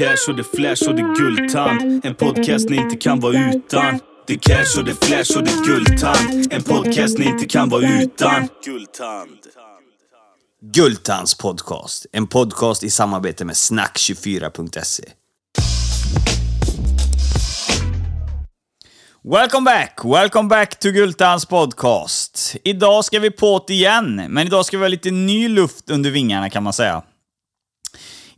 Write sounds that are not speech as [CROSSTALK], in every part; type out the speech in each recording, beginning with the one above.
cash och det flash och det guldtand. En podcast ni inte kan vara utan. Det cash och det flash och det guldtand. En podcast ni inte kan vara utan. Guldtand. Guldtands podcast. En podcast i samarbete med snack24.se. Welcome back! Welcome back to Gultans podcast. Idag ska vi på det igen, men idag ska vi ha lite ny luft under vingarna kan man säga.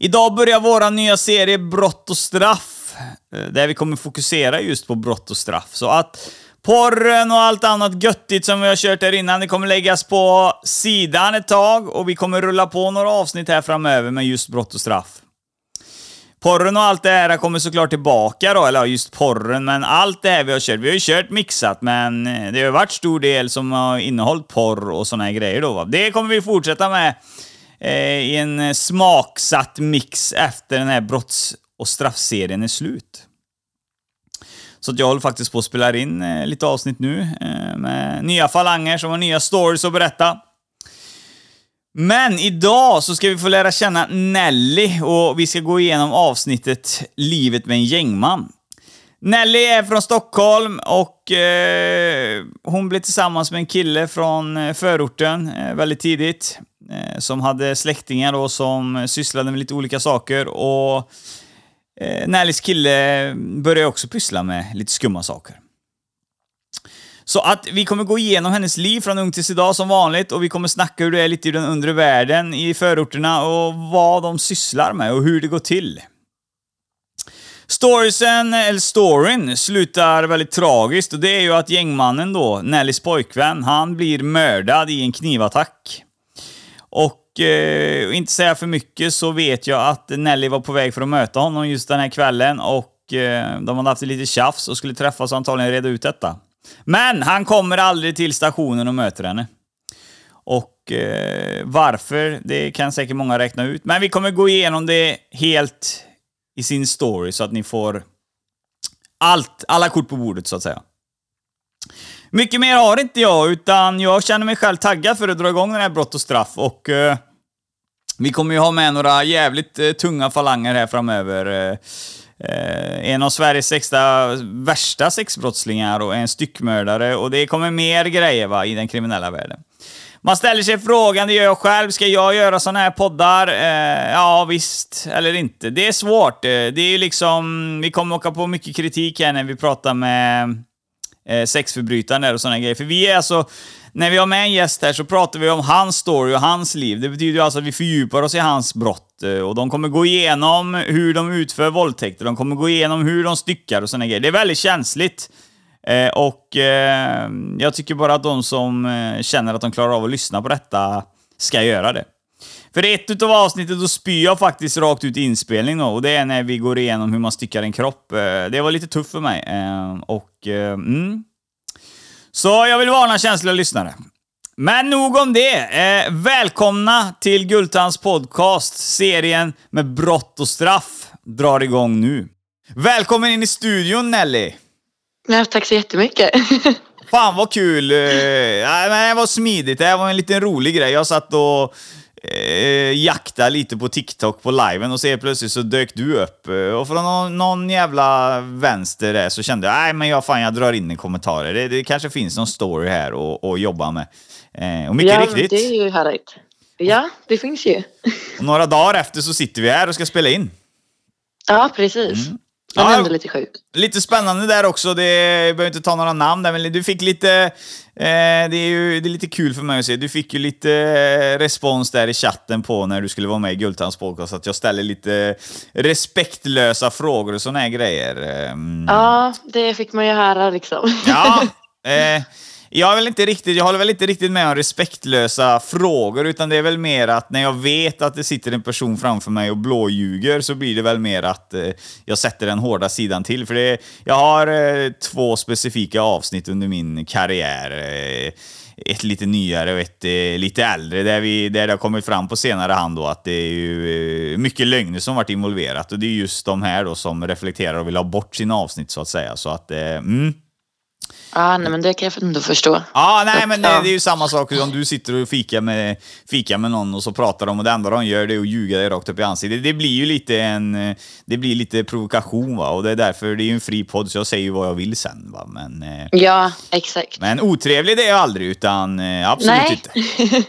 Idag börjar vår nya serie Brott och straff, eh, där vi kommer fokusera just på brott och straff. Så att porren och allt annat göttigt som vi har kört här innan, det kommer läggas på sidan ett tag och vi kommer rulla på några avsnitt här framöver med just brott och straff. Porren och allt det här kommer såklart tillbaka då, eller ja, just porren, men allt det här vi har kört. Vi har ju kört mixat, men eh, det har varit stor del som har innehållit porr och såna här grejer då. Va? Det kommer vi fortsätta med Eh, i en eh, smaksatt mix efter den här brotts och straffserien är slut. Så att jag håller faktiskt på att spela in eh, lite avsnitt nu eh, med nya falanger som har nya stories att berätta. Men idag så ska vi få lära känna Nelly och vi ska gå igenom avsnittet Livet med en gängman. Nelly är från Stockholm och eh, hon blev tillsammans med en kille från eh, förorten eh, väldigt tidigt. Eh, som hade släktingar då som sysslade med lite olika saker och eh, Nellys kille började också pyssla med lite skumma saker. Så att vi kommer gå igenom hennes liv från ung tills idag som vanligt och vi kommer snacka hur det är lite i den undre världen i förorterna och vad de sysslar med och hur det går till. Storiesen, eller storyn, slutar väldigt tragiskt och det är ju att gängmannen då, Nellys pojkvän, han blir mördad i en knivattack. Och eh, inte säga för mycket så vet jag att Nelly var på väg för att möta honom just den här kvällen och eh, de hade haft lite tjafs och skulle träffas och antagligen reda ut detta. Men han kommer aldrig till stationen och möter henne. Och eh, varför, det kan säkert många räkna ut. Men vi kommer gå igenom det helt i sin story så att ni får allt, alla kort på bordet så att säga. Mycket mer har inte jag, utan jag känner mig själv taggad för att dra igång den här brott och straff och eh, vi kommer ju ha med några jävligt eh, tunga falanger här framöver. Eh, eh, en av Sveriges sexta värsta sexbrottslingar och en styckmördare och det kommer mer grejer va, i den kriminella världen. Man ställer sig frågan, det gör jag själv, ska jag göra såna här poddar? Eh, ja, visst, eller inte. Det är svårt. Eh, det är ju liksom, vi kommer åka på mycket kritik här när vi pratar med eh, där och såna grejer. För vi är alltså, när vi har med en gäst här så pratar vi om hans story och hans liv. Det betyder ju alltså att vi fördjupar oss i hans brott. Eh, och de kommer gå igenom hur de utför våldtäkter, de kommer gå igenom hur de styckar och såna grejer. Det är väldigt känsligt. Eh, och eh, jag tycker bara att de som eh, känner att de klarar av att lyssna på detta ska göra det. För ett utav avsnittet då spyr jag faktiskt rakt ut inspelning då, och det är när vi går igenom hur man styckar en kropp. Eh, det var lite tufft för mig. Eh, och, eh, mm. Så jag vill varna känsliga lyssnare. Men nog om det. Välkomna till Gultans podcast. Serien med brott och straff drar igång nu. Välkommen in i studion Nelly! Ja, tack så jättemycket. [LAUGHS] Fan vad kul! Eh, det var smidigt, det var en liten rolig grej. Jag satt och eh, jakta lite på TikTok på liven och så plötsligt så dök du upp. Eh, och från någon, någon jävla vänster där så kände jag, nej men jag, fan, jag drar in i kommentarer. Det, det kanske finns någon story här att jobba med. Eh, och mycket ja, riktigt. det är ju härligt. Ja, det finns ju. [LAUGHS] Och några dagar efter så sitter vi här och ska spela in. Ja, precis. Mm. Den ja, hände lite sjukt. Lite spännande där också. Det, jag behöver inte ta några namn där, men du fick lite... Eh, det, är ju, det är lite kul för mig att se. Du fick ju lite respons där i chatten på när du skulle vara med i Gultans podcast, att jag ställer lite respektlösa frågor och såna här grejer. Mm. Ja, det fick man ju höra liksom. Ja. [LAUGHS] Eh, jag, är väl inte riktigt, jag håller väl inte riktigt med om respektlösa frågor, utan det är väl mer att när jag vet att det sitter en person framför mig och blåljuger så blir det väl mer att eh, jag sätter den hårda sidan till. För det, jag har eh, två specifika avsnitt under min karriär. Eh, ett lite nyare och ett eh, lite äldre, där, vi, där det har kommit fram på senare hand då att det är ju eh, mycket lögner som varit involverat. Och det är just de här då som reflekterar och vill ha bort sina avsnitt så att säga. Så att, eh, mm. Ja, nej, men det kan jag ändå förstå. Ja, nej men det, det är ju samma sak om du sitter och fikar med, fikar med någon och så pratar de och det enda de gör det är att ljuga dig rakt upp i ansiktet. Det blir ju lite en... Det blir lite provokation va, och det är därför det är ju en fri podd så jag säger ju vad jag vill sen va, men... eh, Ja, exakt. Men otrevlig det är jag aldrig, utan eh, absolut Nej. inte.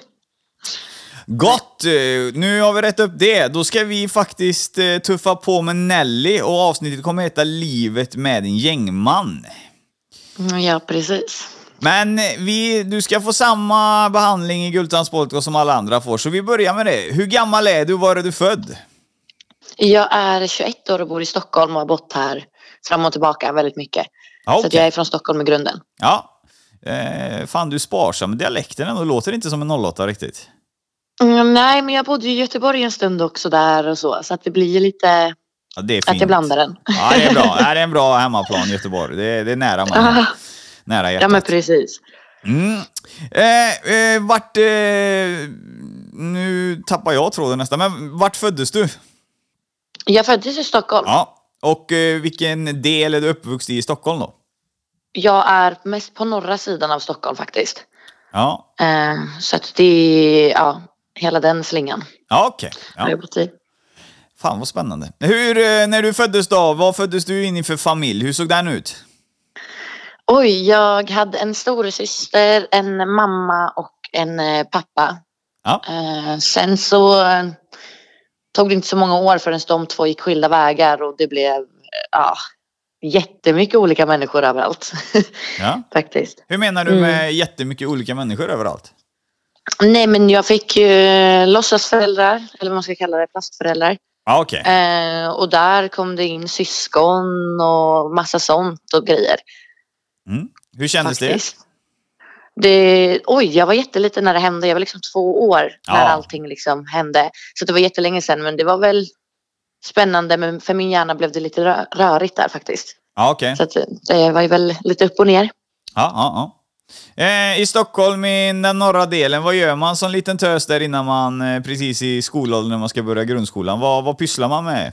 Gott! eh, Nu har vi rätt upp det. Då ska vi faktiskt tuffa på med Nelly och avsnittet kommer heta Livet med en gängman. Mm, Ja, precis. Men eh, vi, du ska få samma behandling i Gultans podcast som alla andra får, så vi börjar med det. Hur gammal är du? Var är du född? Jag är 21 år och bor i Stockholm och har bott här fram och tillbaka väldigt mycket. Ja, Så att okej. jag är från Stockholm i grunden. Ja. Eh, fan, du är sparsam med dialekten ändå. Låter inte som en 08 riktigt. Mm, nej, men jag bodde i Göteborg en stund också där och så. Så att det blir lite Ja, det är att fint. jag blandar den. Ja, det är bra. [LAUGHS] Ja, det är en bra hemmaplan, Göteborg. Det är, det är nära. Ja, Nära ja, hjärtat. men precis. Mm. Eh, eh, vart... Eh, nu tappar jag tråden nästan, men vart föddes du? Jag föddes i Stockholm. Ja. Och eh, vilken del är du uppvuxen i Stockholm då? Jag är mest på norra sidan av Stockholm faktiskt. Ja, Eh, så att det är ja, hela den slingan ja okej. har Ja. Fan vad spännande. Hur, eh, när du föddes då, vad föddes du in i för familj? Hur såg den ut? Oj, jag hade en storasyster, en mamma och en eh, pappa. Ja. Eh, sen så tog det inte så många år förrän de två gick skilda vägar och det blev ja, jättemycket olika människor överallt. [LAUGHS] ja. Faktiskt. Hur menar du Mm. med jättemycket olika människor överallt? Nej, men jag fick ju låtsasföräldrar, eller vad man ska kalla det, plastföräldrar. Ja, okej. Eh, och där kom det in syskon och massa sånt och grejer. Mm. Hur kändes faktiskt. Det, oj, jag var jätteliten när det hände. Jag var liksom två år när Ja. allting liksom hände. Så det var jättelänge sedan, men det var väl spännande. Men för min hjärna blev det lite rö- rörigt där faktiskt. det? Ja, okej. Så att det var ju väl lite upp och ner. Ja, ja, ja. Eh, I Stockholm, i den norra delen, vad gör man som liten tös där innan man, eh, precis i skolåldern, när man ska börja grundskolan? Vad, vad pysslar man med?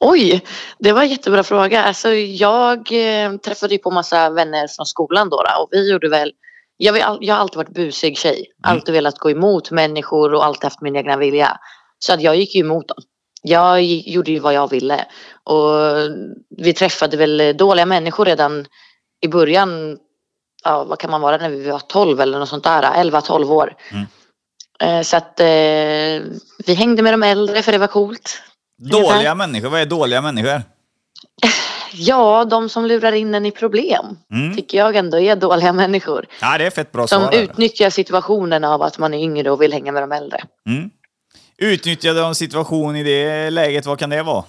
Oj, det var en jättebra fråga. Alltså, jag eh, träffade ju på massa vänner från skolan då, då och vi gjorde väl jag, vill, jag har alltid varit busig tjej. Alltid velat gå emot människor och alltid haft min egna vilja. Så att jag gick ju emot dem. Jag gjorde ju vad jag ville. Och vi träffade väl dåliga människor redan i början. Ja, vad kan man vara när vi var 12 eller något sånt där. 11-12 år. Mm. Eh, Så att eh, vi hängde med de äldre för det var coolt. Dåliga människor? Vad är dåliga människor? [LAUGHS] Ja, de som lurar in en i problem Mm. tycker jag ändå är dåliga människor. Ja, det är fett bra Som utnyttjar situationen av att man är yngre och vill hänga med de äldre. Mm. Utnyttjade de situation i det läget, vad kan det vara?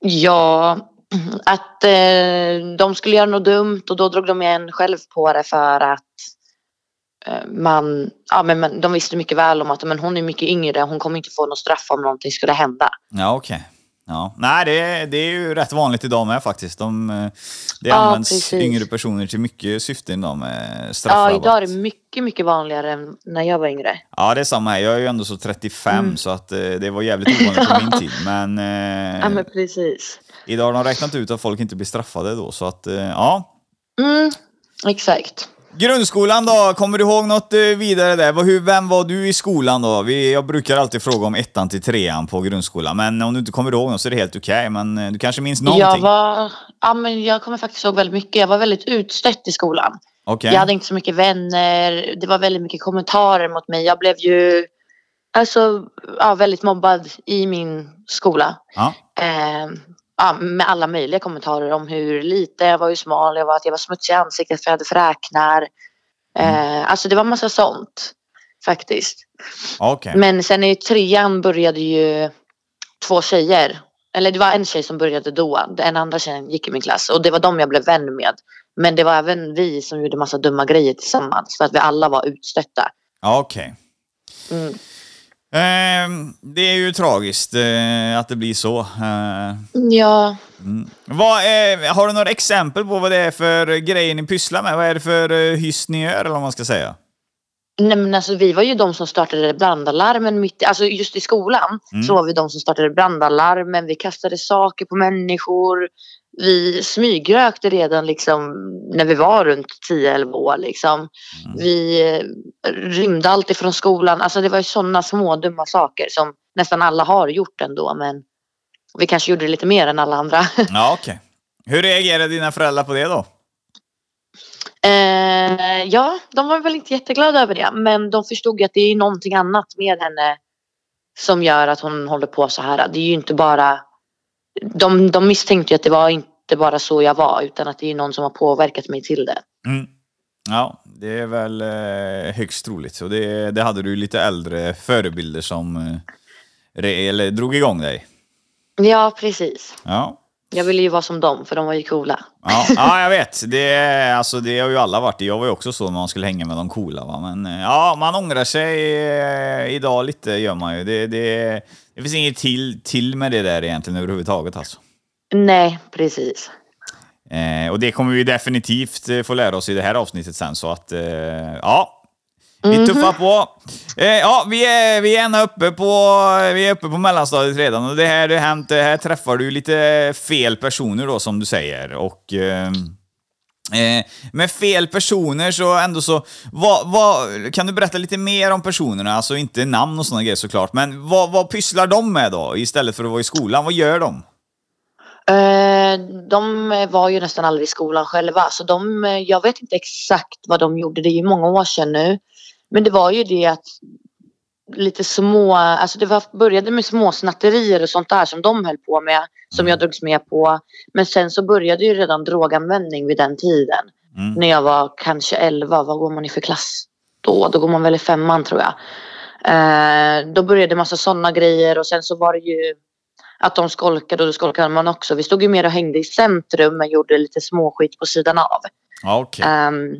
Ja, Mm. att eh, de skulle göra något dumt och då drog de igen själv på det för att eh, man, ja men man, de visste mycket väl om att men hon är mycket yngre, hon kommer inte få något straff om någonting skulle hända. Ja, okej. Ja. Nej, det, det är ju rätt vanligt idag med faktiskt. De, eh, det Ja, används precis. yngre personer till mycket syften idag med Ja, straffrabatt. idag är det mycket, mycket vanligare än när jag var yngre. Ja, det är samma här. Jag är ju ändå så 35 Mm. så att eh, det var jävligt ovanligt på min [LAUGHS] tid. Men, eh, Ja, men precis. idag har de räknat ut att folk inte blir straffade då. Så att, ja. Mm, exakt. Grundskolan då, kommer du ihåg något eh, vidare där? Hur, vem var du i skolan då? Vi, jag brukar alltid fråga om ettan till trean på grundskolan, men om du inte kommer ihåg något så är det helt okej. men eh, du kanske minns någonting? Jag var, ja men jag kommer faktiskt ihåg väldigt mycket. Jag var väldigt utstött i skolan. Okej. Jag hade inte så mycket vänner. Det var väldigt mycket kommentarer mot mig. Jag blev ju alltså, ja, väldigt mobbad i min skola. Ja. Eh, ja, med alla möjliga kommentarer om hur lite jag var, hur smal jag var, att jag var smutsig i ansiktet för jag hade fräknar. Eh, alltså det var massa sånt faktiskt. Okej. Men sen i trean började ju två tjejer. Eller det var en tjej som började då. En andra tjejen gick i min klass. Och det var de jag blev vän med. Men det var även vi som gjorde massa dumma grejer tillsammans. För att vi alla var utstötta. Okej. Mm. Ehm, det är ju tragiskt eh, att det blir så. Eh, Ja, vad är, har du några exempel på vad det är för grejer ni pysslar med? Vad är det för uh, hyss ni gör, eller vad man ska säga? Nej men alltså vi var ju de som startade brandalarmen mitt i, alltså just i skolan Mm. så var vi de som startade brandalarmen, vi kastade saker på människor. Vi smygrökte redan liksom när vi var runt 10-11 år liksom. Mm. Vi eh, rymde alltid från skolan, alltså det var ju sådana små dumma saker som nästan alla har gjort ändå men vi kanske gjorde lite mer än alla andra. [LAUGHS] Ja, okej. Hur reagerade dina föräldrar på det då? Eh, ja, de var väl inte jätteglada över det. Men de förstod ju att det är någonting annat med henne som gör att hon håller på så här. Det är ju inte bara... De, de misstänkte ju att det var inte bara så jag var utan att det är någon som har påverkat mig till det. Mm. Ja, det är väl eh, högst troligt. Och det, det hade du lite äldre förebilder som eh, re, eller drog igång dig. Ja, precis. Ja. Jag ville ju vara som dem för de var ju coola. Ja, [LAUGHS] ja, jag vet. Det, alltså, det har ju alla varit. Jag var ju också så när man skulle hänga med de coola. Va? Men eh, ja, man ångrar sig eh, idag lite, gör man ju. Det, det, det finns inget till, till med det där egentligen överhuvudtaget. Alltså. Nej, precis. Eh, och det kommer vi definitivt eh, få lära oss i det här avsnittet sen. Så att, eh, ja. Vi tuffar på. Eh, ja, vi är, vi är uppe på, vi är uppe på mellanstadiet redan. Och det här, det hänt, här träffar du lite fel personer då, som du säger. Och... Eh, Eh, med fel personer så ändå så, vad, vad, kan du berätta lite mer om personerna? Alltså inte namn och sådana grejer såklart, men vad, vad pysslar de med då istället för att vara i skolan? Vad gör de? Eh, de var ju nästan aldrig i skolan själva så de, jag vet inte exakt vad de gjorde, det är ju många år sedan nu. Men det var ju det att lite små, alltså det var, började med små snatterier och sånt där som de höll på med, som jag drogs med på. Men sen så började ju redan droganvändning vid den tiden. Mm. När jag var kanske 11, vad går man i för klass då? Då går man väl i femman tror jag. Eh, då började massa sådana grejer och sen så var det ju att de skolkade och då skolkade man också. Vi stod ju mer och hängde i centrum men gjorde lite småskit på sidan av. Okej. Ehm,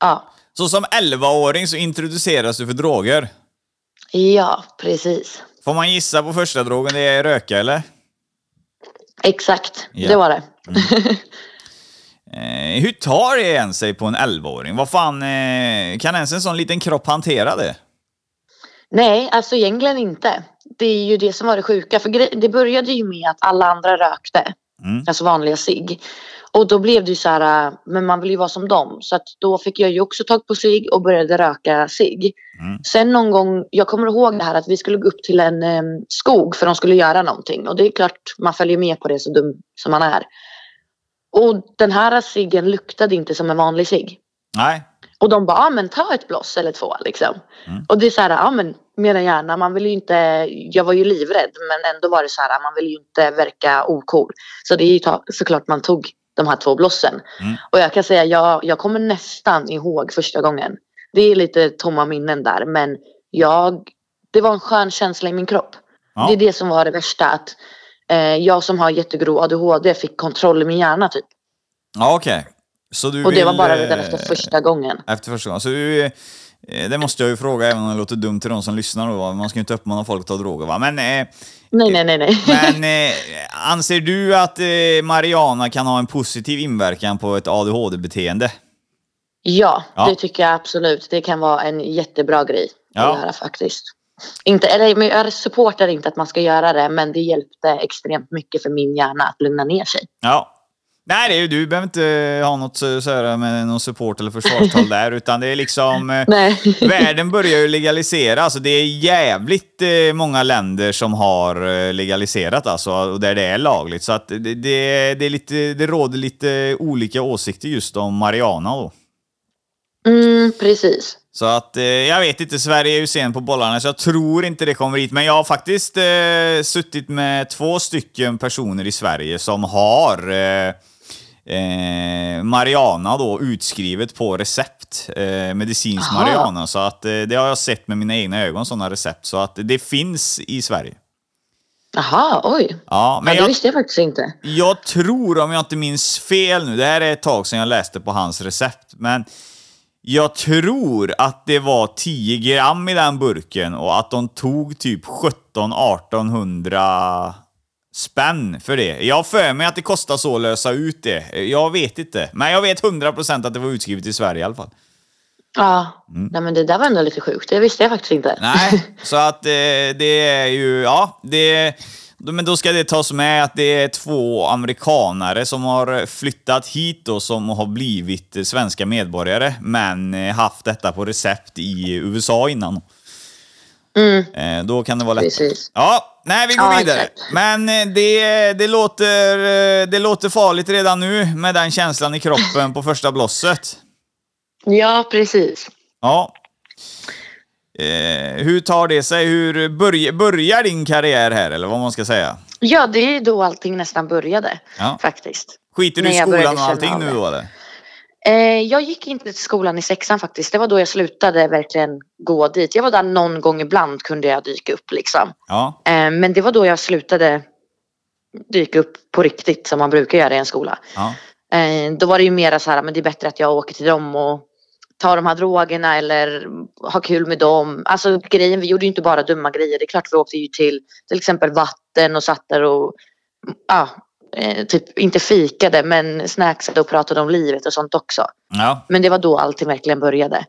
ja, Så som 11-åring så introduceras du för droger. ja, precis. Får man gissa på första drogen, det är röka eller? Exakt, Ja. det var det. [LAUGHS] Eh, hur tar det en sig på en 11-åring? Vad fan, eh, kan ens en sån liten kropp hantera det? Nej, alltså egentligen inte. Det är ju det som var det sjuka. För det började ju med att alla andra rökte. Mm. Alltså vanliga cigg. Och då blev det ju så här, äh, men man vill ju vara som dem. Så att då fick jag ju också tag på cigg och började röka cigg. Mm. Sen någon gång, jag kommer ihåg det här att vi skulle gå upp till en eh, skog för de skulle göra någonting. Och det är klart man följer med på det så dum som man är. Och den här ciggen luktade inte som en vanlig cigg. Nej. Och de bara, ja men ta ett bloss eller två liksom. Mm. Och det är så här, ja men mer än gärna. Man vill ju inte, jag var ju livrädd men ändå var det så här, man vill ju inte verka ocool. Så det är ju såklart man tog de här två blossen. Mm. Och jag kan säga, jag, jag kommer nästan ihåg första gången. Det är lite tomma minnen där men jag, det var en skön känsla i min kropp. Ja. Det är det som var det värsta. Att eh, jag som har jättegrov ADHD fick kontroll i min hjärna typ. Ja, okej. Så du Och det var vill, bara eh, redan efter första gången. Efter första gången. Så du, eh, det måste jag ju fråga, även om det låter dumt till de som lyssnar. Då? Man ska ju inte uppmana folk att ta droger. Va? Men, eh, Nej, nej, nej, nej. men eh, anser du att eh, Mariana kan ha en positiv inverkan på ett ADHD-beteende? Ja, Ja. det tycker jag absolut. Det kan vara en jättebra grej Ja. att göra faktiskt. Inte, eller, men jag supportar inte att man ska göra det men det hjälpte extremt mycket för min hjärna att lugna ner sig. Ja. Nej, det är du behöver inte ha något så så med någon support eller försvarstal [LAUGHS] där, utan det är liksom... eh, Nej. [LAUGHS] Världen börjar ju legalisera, alltså det är jävligt eh, många länder som har eh, legaliserat alltså, och där det är lagligt. Så att det, det, det, är lite, det råder lite olika åsikter just om Mariana då. Mm, precis. Så att eh, jag vet inte, Sverige är ju sen på bollarna så jag tror inte det kommer hit. Men jag har faktiskt eh, suttit med två stycken personer i Sverige som har eh, eh, Mariana då utskrivet på recept. Eh, medicinsk Aha. Mariana. Så att eh, det har jag sett med mina egna ögon, sådana recept. Så att det finns i Sverige. Jaha, oj. Ja, Men men det jag, visste jag faktiskt inte. jag tror, om jag inte minns fel nu, det här är ett tag sedan jag läste på hans recept, men jag tror att det var 10 gram i den burken och att de tog typ 17-1800 spänn för det. Jag har för mig att det kostar så att lösa ut det. Jag vet inte. Men jag vet 100% att det var utskrivet i Sverige i alla fall. Ja, Mm. nej men det där var ändå lite sjukt. Det visste jag faktiskt inte. Nej, [LAUGHS] så att eh, det är ju, ja, det... Men då ska det tas med att det är två amerikanare som har flyttat hit då, som har blivit svenska medborgare, men eh, haft detta på recept i USA innan. Mm, Eh, Då kan det vara lätt. precis. Ja, nej vi går Ja, vidare. exakt. Men eh, det, det, låter, eh, det låter farligt redan nu med den känslan i kroppen på första blosset. Ja, precis. Ja. Eh, hur tar det sig? Hur börj, börjar din karriär här, eller vad man ska säga? Ja, det är då allting nästan började Ja. faktiskt. Skiter du i skolan och allting nu då, eller? Eh, jag gick inte till skolan i sexan faktiskt. Det var då jag slutade verkligen gå dit. Jag var där någon gång ibland kunde jag dyka upp liksom. Ja. Eh, men det var då jag slutade dyka upp på riktigt som man brukar göra i en skola. ja. Eh, då var det ju mera så här, men det är bättre att jag åker till dem och tar de här drogerna eller har kul med dem. Alltså grejen, vi gjorde ju inte bara dumma grejer. Det är klart vi åkte ju till till exempel vatten och satt där och ja, eh, typ inte fikade men snacksade och pratade om livet och sånt också. ja. Men det var då allting verkligen började.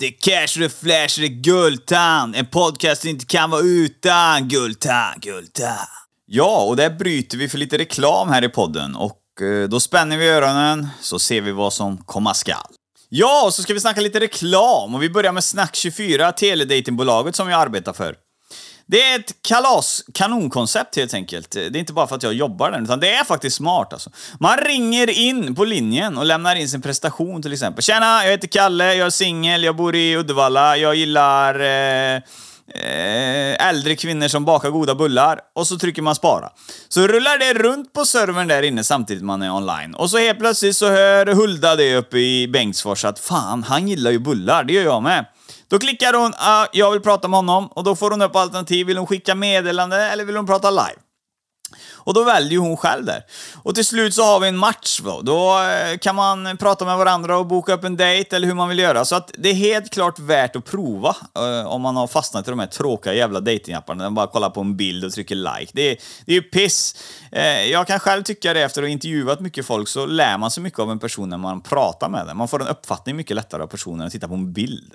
Det är cash, det är flash, det är Guldtand. En podcast inte kan vara utan Guldtand, Guldtand. Ja, och där bryter vi för lite reklam här i podden och eh, då spänner vi öronen så ser vi vad som komma skall. Ja, och så ska vi snacka lite reklam och vi börjar med Snack24, teledatingbolaget som jag arbetar för. Det är ett kalas, kanonkoncept helt enkelt. Det är inte bara för att jag jobbar där, utan det är faktiskt smart alltså. Man ringer in på linjen och lämnar in sin prestation till exempel. Tjena, jag heter Kalle, jag är singel, jag bor i Uddevalla, jag gillar eh, eh, äldre kvinnor som bakar goda bullar. Och så trycker man spara. Så rullar det runt på servern där inne samtidigt man är online. Och så helt plötsligt så hör Hulda det uppe i Bengtsfors att fan, han gillar ju bullar, det gör jag med. Då klickar hon uh, “Jag vill prata med honom” och då får hon upp alternativ. Vill hon skicka meddelande eller vill hon prata live? Och då väljer hon själv där. Och till slut så har vi en match då. Då eh, kan man prata med varandra och boka upp en dejt eller hur man vill göra. Så att det är helt klart värt att prova uh, om man har fastnat i de här tråkiga jävla datingapparna man bara kollar på en bild och trycker like. Det är, det är ju piss. Uh, jag kan själv tycka det efter att ha intervjuat mycket folk så lär man sig mycket av en person när man pratar med den. Man får en uppfattning mycket lättare av personen än att titta på en bild.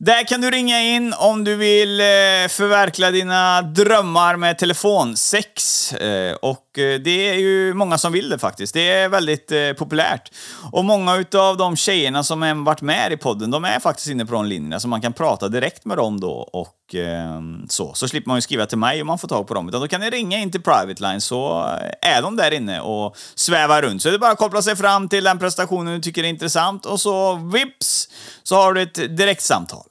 Där kan du ringa in om du vill eh, förverkliga dina drömmar med telefonsex. Eh, och eh, det är ju många som vill det faktiskt. Det är väldigt populärt. Och många utav de tjejerna som har varit med i podden, de är faktiskt inne på de linjerna, så man kan prata direkt med dem då och ehm, så. Så slipper man ju skriva till mig om man får tag på dem. Utan då kan ni ringa in till Private Line så är de där inne och svävar runt. Så det är bara att koppla sig fram till den prestationen du tycker är intressant och så vips så har du ett direktsamtal.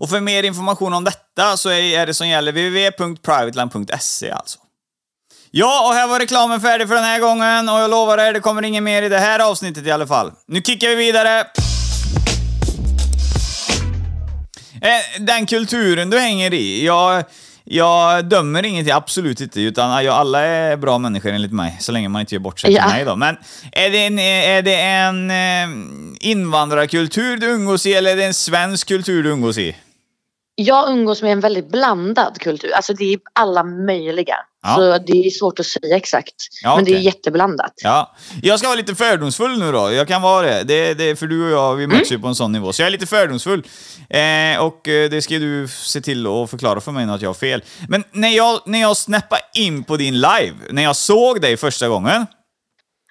Och för mer information om detta så är det som gäller www.privateland.se alltså. Ja, och här var reklamen färdig för den här gången och jag lovar er, det kommer inget mer i det här avsnittet i alla fall. Nu kickar vi vidare! Eh, den kulturen du hänger i, jag, jag dömer ingenting, absolut inte, utan alla är bra människor enligt mig, så länge man inte gör bort sig till Ja. mig då. Men är det en, är det en eh, invandrarkultur du umgås i eller är det en svensk kultur du umgås i? Jag umgås med en väldigt blandad kultur. Alltså det är alla möjliga. Ja. Så det är svårt att säga exakt. Ja, Men det är jätteblandat. Ja, jag ska vara lite fördomsfull nu då. Jag kan vara det. det, det för du och jag, vi möts ju på en sån nivå. Så jag är lite fördomsfull. Eh, och eh, det ska du se till att förklara för mig nu att jag har fel. Men när jag, när jag snappade in på din live, när jag såg dig första gången,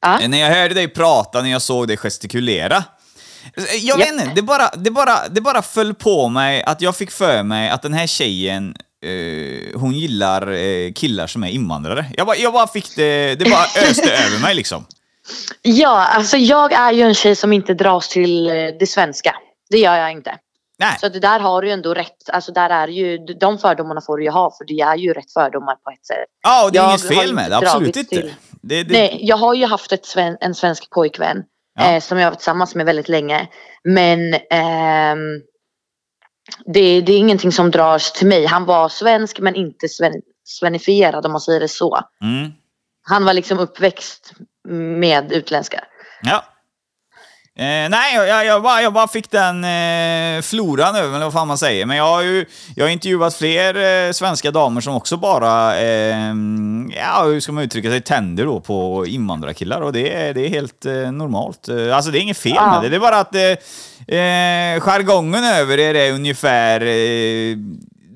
Ja. eh, när jag hörde dig prata, när jag såg dig gestikulera. Jag vet inte, det bara, det, bara, det bara föll på mig att jag fick för mig att den här tjejen eh, hon gillar eh, killar som är invandrare. Jag bara, jag bara fick det, det bara [LAUGHS] öste över mig liksom. Ja, alltså jag är ju en tjej som inte dras till eh, det svenska. Det gör jag inte. Nej, Så det där har du ju ändå rätt. Alltså där är ju, de fördomarna får du ju ha för det är ju rätt fördomar på ett sätt. ja, och det är jag inget fel med det. Absolut inte. till- Det, det, Nej, jag har ju haft ett sven, en svensk pojkvän Ja. eh, som jag har varit tillsammans med väldigt länge. Men ehm, det, det är ingenting som dras till mig. Han var svensk men inte sven, svenifierad om man säger det så. Mm. Han var liksom uppväxt med utländska. Ja. Eh, nej, jag, jag, bara, jag bara fick den eh, floran över eller vad fan man säger. Men jag har ju jag har intervjuat fler eh, svenska damer som också bara, eh, ja hur ska man uttrycka sig, tänder då på invandrarkillar. Och det är, det är helt eh, normalt. Eh, Alltså det är inget fel med det. Det är bara att eh, eh, jargongen över er är ungefär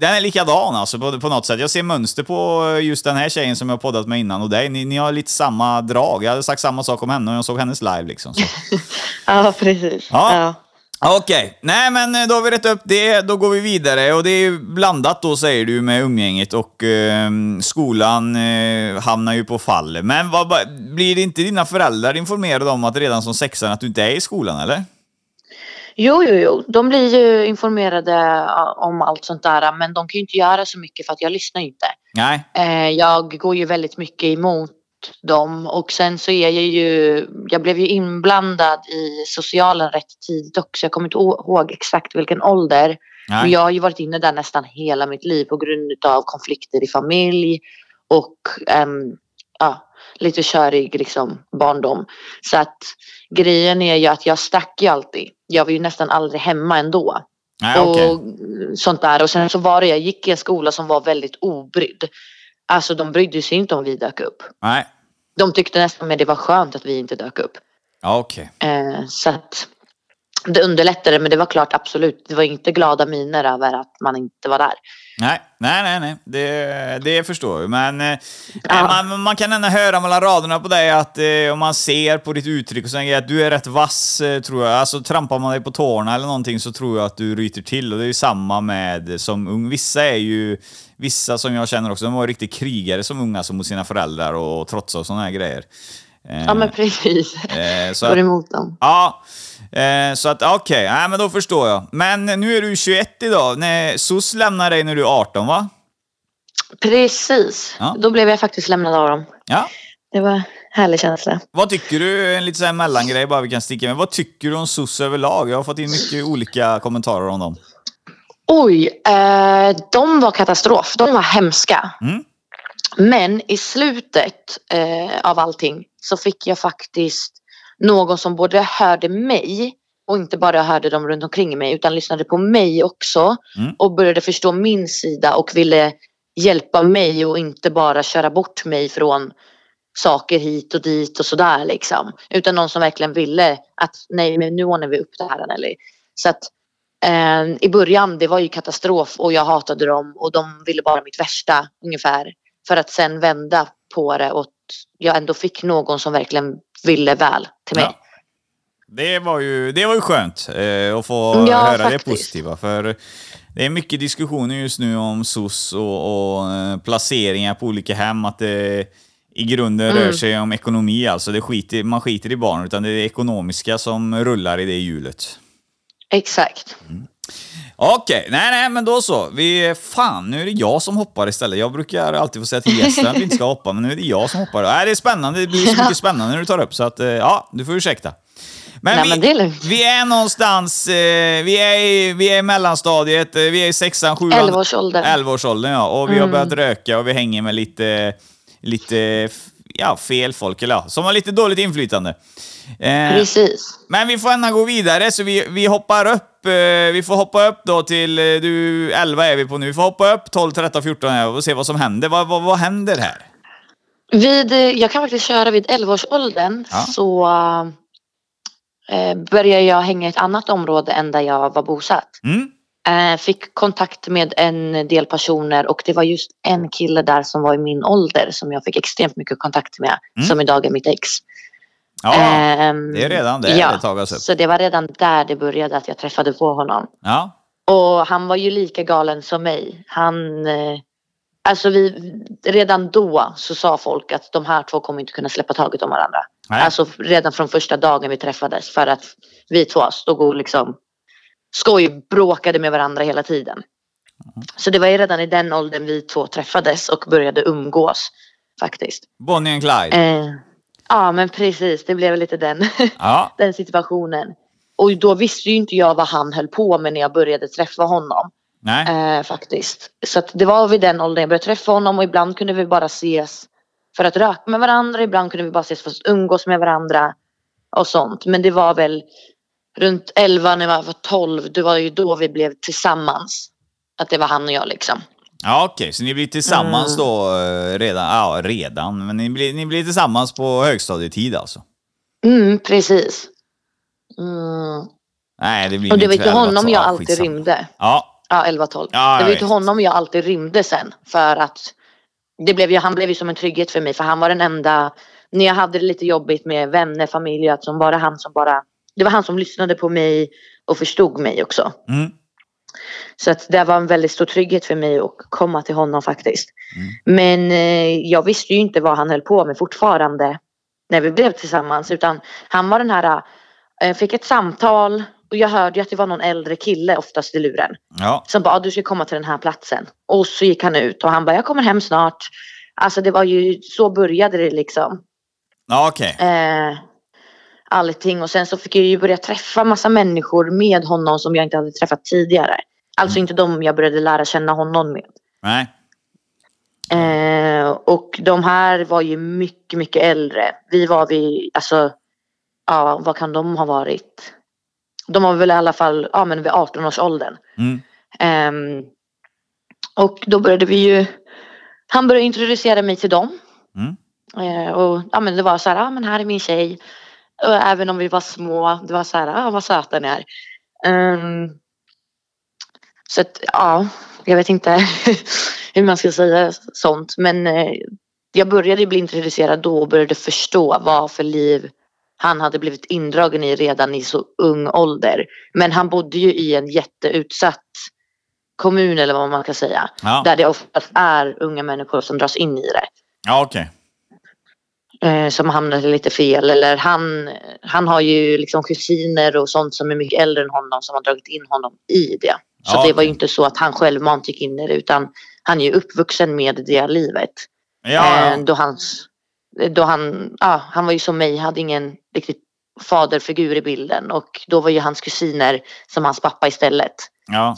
den är likadan alltså på, på något sätt. Jag ser mönster på just den här tjejen som jag har poddat med innan och dig. Ni, ni har lite samma drag. Jag hade sagt samma sak om henne och jag såg hennes live liksom. [LAUGHS] Ja, precis. Ja. Okej, nej men eh, då har vi rätt upp det. Då går vi vidare och det är blandat då säger du med umgänget och eh, skolan eh, hamnar ju på fall. Men vad- blir inte dina föräldrar informerade om att redan som sexan att du inte är i skolan eller? Jo, jo, jo. De blir ju informerade om allt sånt där. Men de kan ju inte göra så mycket för att jag lyssnar inte. Nej. Eh, jag går ju väldigt mycket emot dem. Och sen så är jag ju, jag blev ju inblandad i socialen rätt tidigt också. Jag kommer inte ihåg exakt vilken ålder. Men Nej. jag har ju varit inne där nästan hela mitt liv på grund av konflikter i familj och ehm, ja, lite körig liksom, barndom. Så att grejen är ju att jag stack ju alltid. Jag var ju nästan aldrig hemma ändå. Nej. Och sånt där. Och sen så var det, jag gick i en skola som var väldigt obrydd. Alltså de brydde sig inte om vi dök upp. Nej. De tyckte nästan med det var skönt att vi inte dök upp. Ja, okej. Eh, så att det underlättade men det var klart absolut. Det var inte glada miner över att man inte var där. Nej, nej, nej, nej. Det, det förstår jag. Men eh, Ja. man, man kan ändå höra mellan raderna på dig att eh, om man ser på ditt uttryck och grejer, att du är rätt vass, eh, tror jag. Alltså trampar man dig på tårna eller någonting så tror jag att du ryter till. Och det är ju samma med som ung. Vissa är ju, vissa som jag känner också, de var riktigt krigare som unga, som mot sina föräldrar och trotsa och sådana här grejer. Eh, Ja men precis. eh, så Går emot dem. Ja, eh, så att okej, nej men då förstår jag. Men nu är du 21 idag. Nej, SOS lämnar dig när du är 18 va? Precis. Ja. Då blev jag faktiskt lämnad av dem. Ja. Det var härlig känsla. Vad tycker du, en lite här mellangrej bara vi kan sticka med. Vad tycker du om SOS överlag? Jag har fått in mycket olika kommentarer om dem. Oj, eh, de var katastrof. De var hemska. Mm. Men i slutet eh, av allting så fick jag faktiskt någon som både hörde mig och inte bara hörde dem runt omkring mig utan lyssnade på mig också Mm. och började förstå min sida och ville hjälpa mig och inte bara köra bort mig från saker hit och dit och sådär liksom. Utan någon som verkligen ville att nej men nu ordnar vi upp det här Anneli. Så att eh, i början det var ju katastrof och jag hatade dem och de ville bara mitt värsta ungefär. För att sen vända på det och jag ändå fick någon som verkligen ville väl till mig. Ja. Det var ju, det var ju skönt eh, att få Ja, höra det faktiskt. positiva. För det är mycket diskussioner just nu om SOS och, och eh, placeringar på olika hem. Att det i grunden Mm. rör sig om ekonomi. Alltså det skiter, man skiter i barn, utan det är det ekonomiska som rullar i det hjulet. Exakt. Okej, nej nej men då så. Vi, fan, nu är det jag som hoppar istället. Jag brukar alltid få säga till gästen att vi inte ska hoppa, men nu är det jag som hoppar. Nej, det är spännande. Det blir så mycket [LAUGHS] spännande när du tar upp, så att eh, ja, du får ursäkta. Men, Nej, vi, men är vi är någonstans, eh, vi, är i, vi är i mellanstadiet, eh, vi är i sexan, sjuan... 11-årsåldern. 11-årsåldern, ja. Och vi har Mm. börjat röka och vi hänger med lite, lite ja, fel folk, eller ja, som har lite dåligt inflytande. Eh, Precis. men vi får ändå gå vidare, så vi, vi hoppar upp. Eh, vi får hoppa upp då till, eh, du, 11 är vi på nu. Vi får hoppa upp 12, 13, 14 här och se vad som händer. Vad, vad, vad händer här? Vid, jag kan faktiskt köra vid 11-årsåldern Ja. så eh, började jag hänga i ett annat område än där jag var bosatt. Mm? Eh, fick kontakt med en del personer och det var just en kille där som var i min ålder som jag fick extremt mycket kontakt med. Mm. Som idag är mitt ex. Ja, Ehm, det är redan där ja, ett tag alltså. Så det var redan där det började att jag träffade på honom. ja. Och han var ju lika galen som mig. Han, eh, alltså vi, redan då så sa folk att de här två kommer inte kunna släppa taget om varandra. Nej. Alltså redan från första dagen vi träffades för att vi två stod och liksom skoj bråkade med varandra hela tiden. Så det var ju redan i den åldern vi två träffades och började umgås faktiskt. Bonnie and Clyde. Eh, ja men precis, det blev lite den, Ja. [LAUGHS] den situationen. Och då visste ju inte jag vad han höll på med när jag började träffa honom. Nej. Eh, faktiskt. Så det var vid den åldern jag började träffa honom och ibland kunde vi bara ses för att röka med varandra. Ibland kunde vi bara ses för att umgås med varandra och sånt. Men det var väl runt 11 när jag var 12. Det var ju då vi blev tillsammans. Att det var han och jag liksom. Ja, okej. Så ni blir tillsammans Mm. då eh, redan? Ja, redan. Men ni blir, ni blir tillsammans på högstadietid alltså? Mm, precis. Mm. Nej, det blir Och det var till honom så- jag ja, alltid skitsamma. rymde. Ja, Ja, 11-12. Ja, det var till honom jag alltid rymde sen. För att det blev ju, han blev ju som en trygghet för mig. För han var den enda, när jag hade det lite jobbigt med vänner, familj, att som bara han som bara, det var han som lyssnade på mig och förstod mig också. mm. Så att det var en väldigt stor trygghet för mig att komma till honom faktiskt. Mm. Men eh, jag visste ju inte vad han höll på med fortfarande när vi blev tillsammans. Utan han var den här, eh, fick ett samtal och jag hörde ju att det var någon äldre kille oftast i luren. ja. Som bara, "Ah, du ska komma till den här platsen. Och så gick han ut och han bara, jag kommer hem snart. Alltså det var ju, så började det liksom. ja okej. Eh, allting och sen så fick jag ju börja träffa massa människor med honom som jag inte hade träffat tidigare. Alltså inte de jag började lära känna honom med. Nej. Eh, och de här var ju mycket, mycket äldre. Vi var vi, alltså, ja vad kan de ha varit? De var väl i alla fall, ja men vid 18-årsåldern. Mm. Ehm, och då började vi ju, han började introducera mig till dem. Mm. Eh, och ja men det var så här, ja men här är min tjej. Även om vi var små, det var så här, ja vad söta ni är. Ehm, så att ja, jag vet inte [LAUGHS] hur man ska säga sånt. Men eh, jag började bli introducerad då och började förstå vad för liv han hade blivit indragen i redan i så ung ålder. Men han bodde ju i en jätteutsatt kommun eller vad man kan säga. Ja, Där det oftast är unga människor som dras in i det. ja okej. Eh, som hamnade lite fel. Eller han, han har ju liksom kusiner och sånt som är mycket äldre än honom som har dragit in honom i det. Så Ja, det var ju inte så att han självmant gick in i det utan han är ju uppvuxen med det livet. Ja, Eh, då hans, då han, ja, han var ju som mig, hade ingen riktigt faderfigur i bilden och då var ju hans kusiner som hans pappa istället. ja.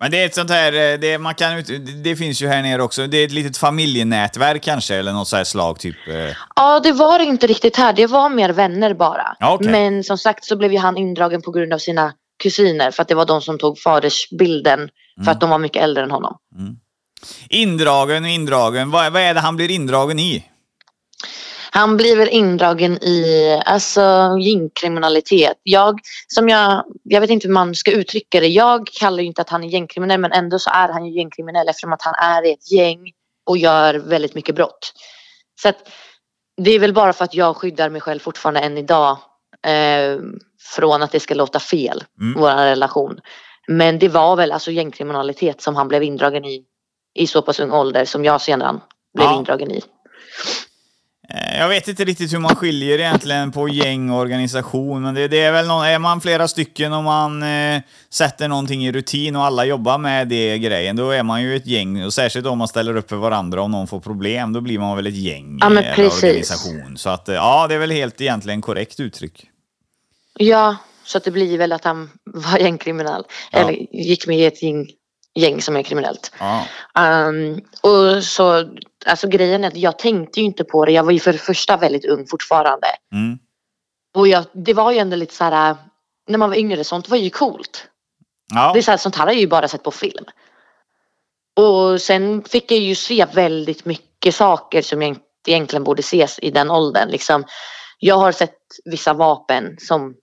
Men det är ett sånt här, eh, det, man kan, det finns ju här nere också, det är ett litet familjenätverk kanske, eller något så här slag typ. eh. Ja, det var inte riktigt här. Det var mer vänner bara. Okej. Men som sagt så blev ju han indragen på grund av sina kusiner för att det var de som tog fadersbilden Mm. för att de var mycket äldre än honom. Indragen och indragen, vad, vad är det han blir indragen i? Han blir väl indragen i alltså, gängkriminalitet. Jag, som jag, jag vet inte hur man ska uttrycka det. Jag kallar ju inte att han är gängkriminell men ändå så är han ju gängkriminell eftersom att han är i ett gäng och gör väldigt mycket brott. Så att, det är väl bara för att jag skyddar mig själv fortfarande än idag eh, från att det ska låta fel, Mm. vår relation. Men det var väl alltså gängkriminalitet som han blev indragen i i så pass ung ålder som jag sedan blev Ja. indragen i. Eh, Jag vet inte riktigt hur man skiljer egentligen på gäng och organisation, men det, det är väl någon, är man flera stycken och man eh, sätter någonting i rutin och alla jobbar med det grejen, då är man ju ett gäng. Och särskilt om man ställer upp för varandra om någon får problem, då blir man väl ett gäng Ja, men eller organisation. Så att, eh, ja, det är väl helt egentligen korrekt uttryck. Ja, så att det blir väl att han var gängkriminell. Ja. Eller gick med i ett gäng, gäng som är kriminellt. Ja. Um, och så, alltså grejen är att jag tänkte ju inte på det. Jag var ju för det första väldigt ung fortfarande. Mm. Och jag, det var ju ändå lite så här, när man var yngre, sånt var ju coolt. Ja. Det är så här, sånt här har jag ju bara sett på film. Och sen fick jag ju se väldigt mycket saker som jag inte egentligen borde ses i den åldern. Liksom, jag har sett vissa vapen som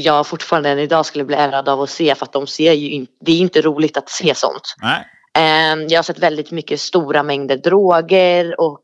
jag fortfarande än idag skulle bli ärrad av att se för att de ser ju inte, det är inte roligt att se sånt. Nej. Ehm, jag har sett väldigt mycket stora mängder droger och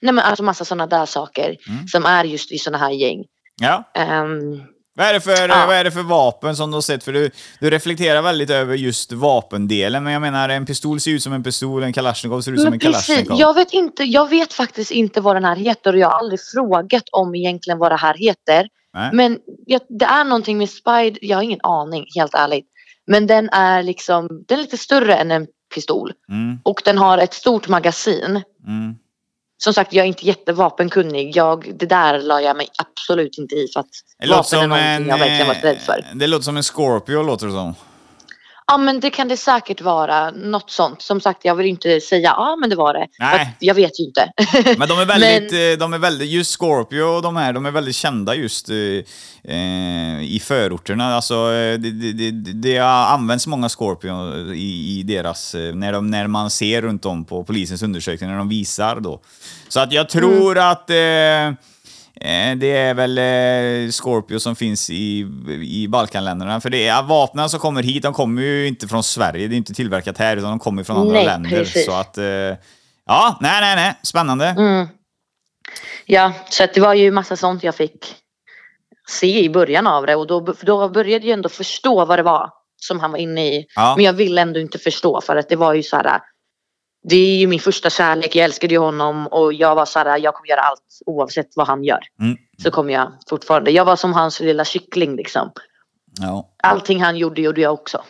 nej men alltså massa sådana där saker Mm. som är just i sådana här gäng. Ja. Ehm, Vad är, det för, Ja. vad är det för vapen som du har sett? För du, du reflekterar väldigt över just vapendelen, men jag menar en pistol ser ut som en pistol, en kalasjnikov ser ut som en Men precis, kalasjnikov. jag vet, inte, jag vet faktiskt inte vad den här heter och jag har aldrig frågat om egentligen vad det här heter. Nej. Men jag, det är någonting med Spider, jag har ingen aning helt ärligt. Men den är liksom, den är lite större än en pistol. Mm, Och den har ett stort magasin. mm. Som sagt, jag är inte jättevapenkunnig. Jag, det där la jag mig absolut inte i för att Det vapen är någonting en... jag verkligen varit rädd för. eh, Det låter som en Scorpio, låter det som. Ja men det kan det säkert vara. Något sånt. Som sagt, jag vill inte säga ja men det var det. Nej. Att Jag vet ju inte. [LAUGHS] Men de är väldigt, eh, de är väldigt, just Scorpio och de här, de är väldigt kända just eh, eh, i förorterna. Alltså, eh, det, det, det, det används många Scorpio i, i deras, när, de, när man ser runt om på polisens undersökningar, när de visar då. Så att jag tror att eh, eh, det är väl eh, Scorpio som finns i, i Balkanländerna. För det är vapnen som kommer hit, de kommer ju inte från Sverige, det är inte tillverkat här, utan de kommer från andra Nej, länder. precis. Så att, eh, ja, nej, nej, nej, spännande. Mm. Ja, så det var ju massa sånt jag fick se i början av det och då, då började jag ändå förstå vad det var som han var inne i. Ja. Men jag ville ändå inte förstå för att det var ju så här. Det är ju min första kärlek, jag älskade ju honom och jag var så här, jag kommer göra allt oavsett vad han gör. Mm. Så kommer jag fortfarande, jag var som hans lilla kyckling liksom. Ja. Allting han gjorde gjorde jag också.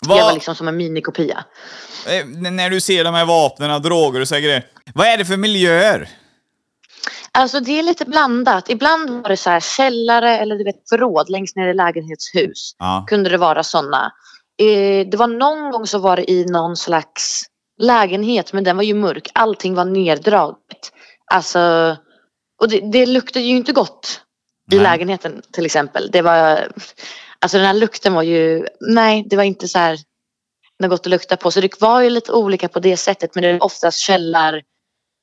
Vad, Jag var liksom som en minikopia. eh, när du ser de här vapnen, droger och så grejer. Vad är det för miljöer? Alltså det är lite blandat. Ibland var det så här källare eller du vet förråd längst ner i lägenhetshus. Ja. Kunde det vara sådana. Eh, det var någon gång så var det i någon slags lägenhet men den var ju mörk. Allting var neddraget. Alltså, och det, det luktade ju inte gott i Nej. lägenheten till exempel. Det var, alltså den här lukten var ju, nej det var inte så här något gott att lukta på. Så det var ju lite olika på det sättet men det är oftast källar,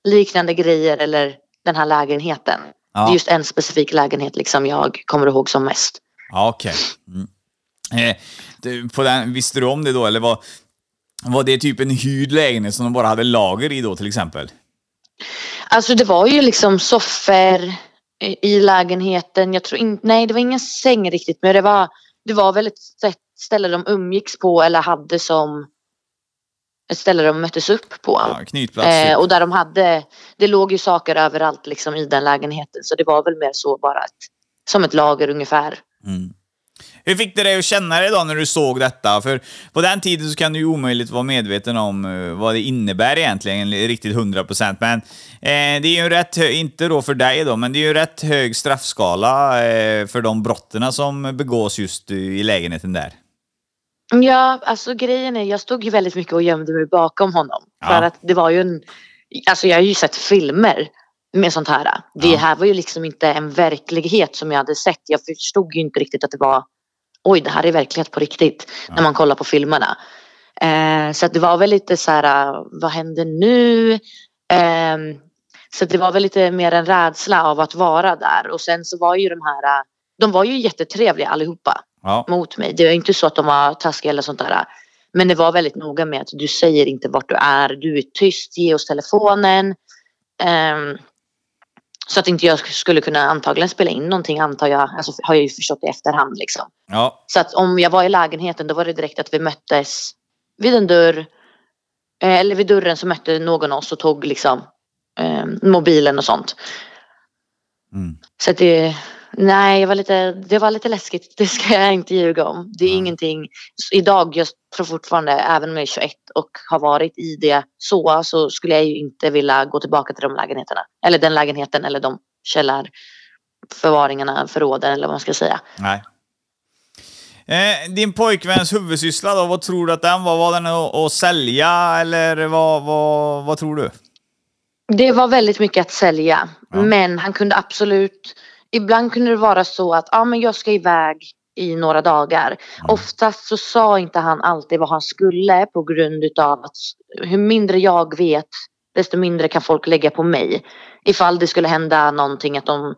liknande grejer eller den här lägenheten. Det är Ja, just en specifik lägenhet liksom jag kommer ihåg som mest. ja okej. Mm. Eh, du, på den, visste du om det då, eller var, var det typ en hyrd lägenhet som de bara hade lager i då till exempel? Alltså det var ju liksom soffor i lägenheten. Jag tror inte, nej det var ingen säng riktigt men det var, det var väl ett ställe de umgicks på eller hade som ett ställe de möttes upp på. Ja, knytplats. Eh, och där de hade, det låg ju saker överallt liksom i den lägenheten så det var väl mer så bara ett, som ett lager ungefär. Hur fick det dig att känna dig då när du såg detta? För på den tiden så kan du ju omöjligt vara medveten om eh, vad det innebär egentligen, riktigt 100%. Men eh, det är ju en rätt, inte då för dig då, men det är ju en rätt hög straffskala eh, för de brotten som begås just i lägenheten där. Ja, alltså grejen är, jag stod ju väldigt mycket och gömde mig bakom honom. Ja. För att det var ju en, alltså jag har ju sett filmer med sånt här. Det Ja. här var ju liksom inte en verklighet som jag hade sett. Jag förstod ju inte riktigt att det var, oj det här är verklighet på riktigt. När man kollar på filmerna. Eh, så att det var väl lite så här, vad händer nu? Ehm, så det var väl lite mer en rädsla av att vara där. Och sen så var ju de här, de var ju jättetrevliga allihopa Ja. mot mig. Det var inte så att de var taskiga eller sånt där. Men det var väldigt noga med att du säger inte vart du är. Du är tyst, ge oss telefonen. Ehm, så att inte jag skulle kunna antagligen spela in någonting antar jag. Alltså har jag ju förstått i efterhand liksom. Ja. Så att om jag var i lägenheten då var det direkt att vi möttes vid en dörr. eh, Eller vid dörren så mötte någon oss och tog liksom eh, mobilen och sånt. Mm. Så att det, nej, jag var lite, det var lite läskigt. Det ska jag inte ljuga om. Det är Ja. ingenting. Idag, jag tror fortfarande, även om jag är 21 och har varit i det så, så skulle jag ju inte vilja gå tillbaka till de lägenheterna. Eller den lägenheten eller de källarförvaringarna, förråden eller vad man ska säga. Nej. Eh, din pojkväns huvudsyssla då, vad tror du att den var? Var den att, att sälja eller vad, vad, vad tror du? Det var väldigt mycket att sälja. Ja. Men han kunde absolut... Ibland kunde det vara så att ah, men jag ska iväg i några dagar. Oftast så sa inte han alltid vad han skulle på grund utav att hur mindre jag vet desto mindre kan folk lägga på mig. Ifall det skulle hända någonting att de,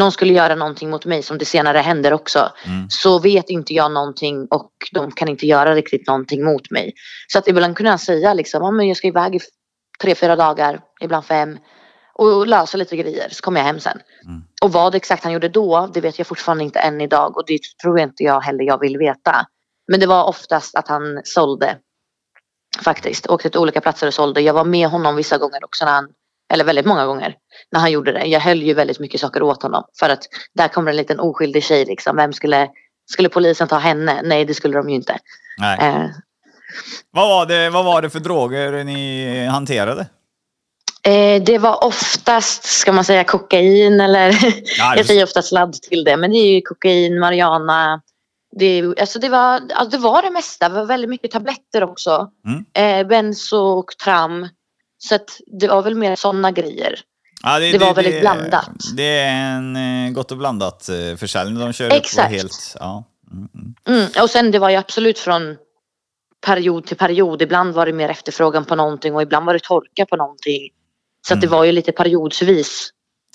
någon skulle göra någonting mot mig som det senare händer också. Mm. Så vet inte jag någonting och de kan inte göra riktigt någonting mot mig. Så att ibland kunde han säga liksom, ah, men jag ska iväg i tre, fyra dagar, ibland fem. Och lösa lite grejer. Så kom jag hem sen. Mm. Och vad exakt han gjorde då, det vet jag fortfarande inte än idag. Och det tror jag inte jag heller jag vill veta. Men det var oftast att han sålde. Faktiskt. Åkte till olika platser och sålde. Jag var med honom vissa gånger också när han eller väldigt många gånger när han gjorde det. Jag höll ju väldigt mycket saker åt honom. För att där kommer en liten oskyldig tjej liksom. Vem skulle, skulle polisen ta henne? Nej, det skulle de ju inte. Nej. Eh, Vad, var det, vad var det för droger ni hanterade? Eh, det var oftast, ska man säga kokain eller Ja, [LAUGHS] jag säger ofta sladd till det. Men det är ju kokain, marijuana. Det, alltså det, var, alltså det var det mesta. Det var väldigt mycket tabletter också. Mm. Eh, benzo och tram. Så att det var väl mer sådana grejer. Ja, Det var väldigt blandat. Det är en eh, gott och blandat eh, försäljning. De kör Exakt. helt... Ja. Mm, mm. Mm, och sen det var ju absolut från period till period. Ibland var det mer efterfrågan på någonting och ibland var det torka på någonting. Så att det Mm. var ju lite periodsvis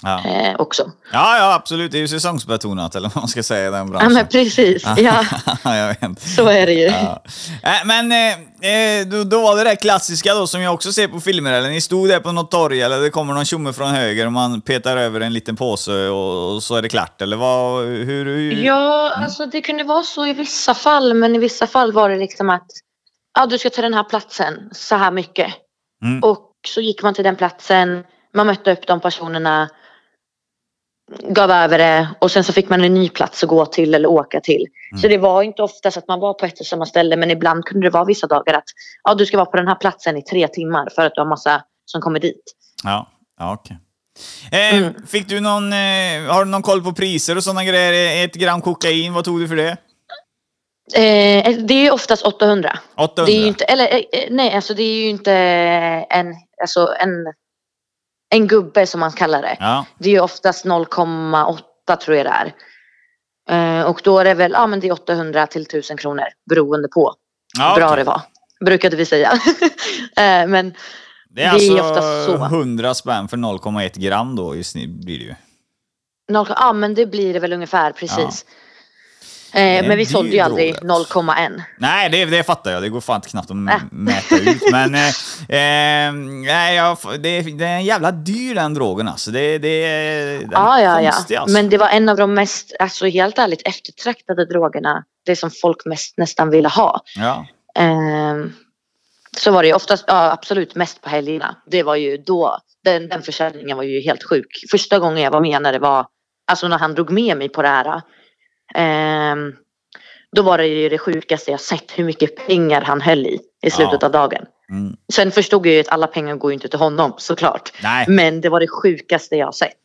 Ja. eh, också. ja, ja, absolut. Det är ju säsongsbetonat, eller vad man ska säga i den Ja branschen. men precis. [LAUGHS] Ja, jag vet. så är det ju. Ja. Äh, men eh, eh, då, då var det det klassiska då som jag också ser på filmer, eller ni stod där på något torg eller det kommer någon tjomme från höger och man petar över en liten påse och, och så är det klart, eller vad, hur? hur? Ja, alltså det kunde vara så i vissa fall. Men i vissa fall var det liksom att ja, du ska ta den här platsen så här mycket. Mm. Och så gick man till den platsen. Man mötte upp de personerna. Gav över det och sen så fick man en ny plats att gå till eller åka till. Så det var inte oftast att man var på ett och samma ställe men ibland kunde det vara vissa dagar att ja, du ska vara på den här platsen i tre timmar för att du har massa som kommer dit. Ja, ja okej. Eh, Mm. Fick du någon, eh, har du någon koll på priser och sådana grejer? Ett gram kokain, vad tog du för det? Eh, det är ju oftast 800. 800? Det är ju inte, eller eh, eh, nej, alltså det är ju inte en, alltså en, en gubbe som man kallar det. Ja, Det är ju oftast 0,8 tror jag det är. Eh, och då är det väl, ja men det är 800 till 1000 kronor beroende på ja hur bra okej. det var. Brukade vi säga. [LAUGHS] eh, men Det är det är alltså oftast så. 100 spänn för 0,1 gram då i snitt blir det ju. 0, ja men det blir det väl ungefär precis. är Eh, men vi sålde ju aldrig drog, alltså. 0,1. Nej, det, det fattar jag. Det går fan knappt att Äh. mäta ut. [LAUGHS] Men eh, eh, nej, jag, det, det är en jävla dyr den drogen alltså. Det, det, den Ja, är ja, ja. alltså. Men det var en av de mest, alltså helt ärligt eftertraktade drogerna. Det som folk mest nästan ville ha. Ja. Ehm, så var det ju oftast, ja absolut mest på helgerna. Det var ju då, den, den försäljningen var ju helt sjuk. Första gången jag var med när det var, alltså när han drog med mig på det här. Ehm, då var det ju det sjukaste jag sett hur mycket pengar han höll i i slutet Ja. av dagen. Mm. Sen förstod jag ju att alla pengar går ju inte till honom såklart. Nej. Men det var det sjukaste jag sett.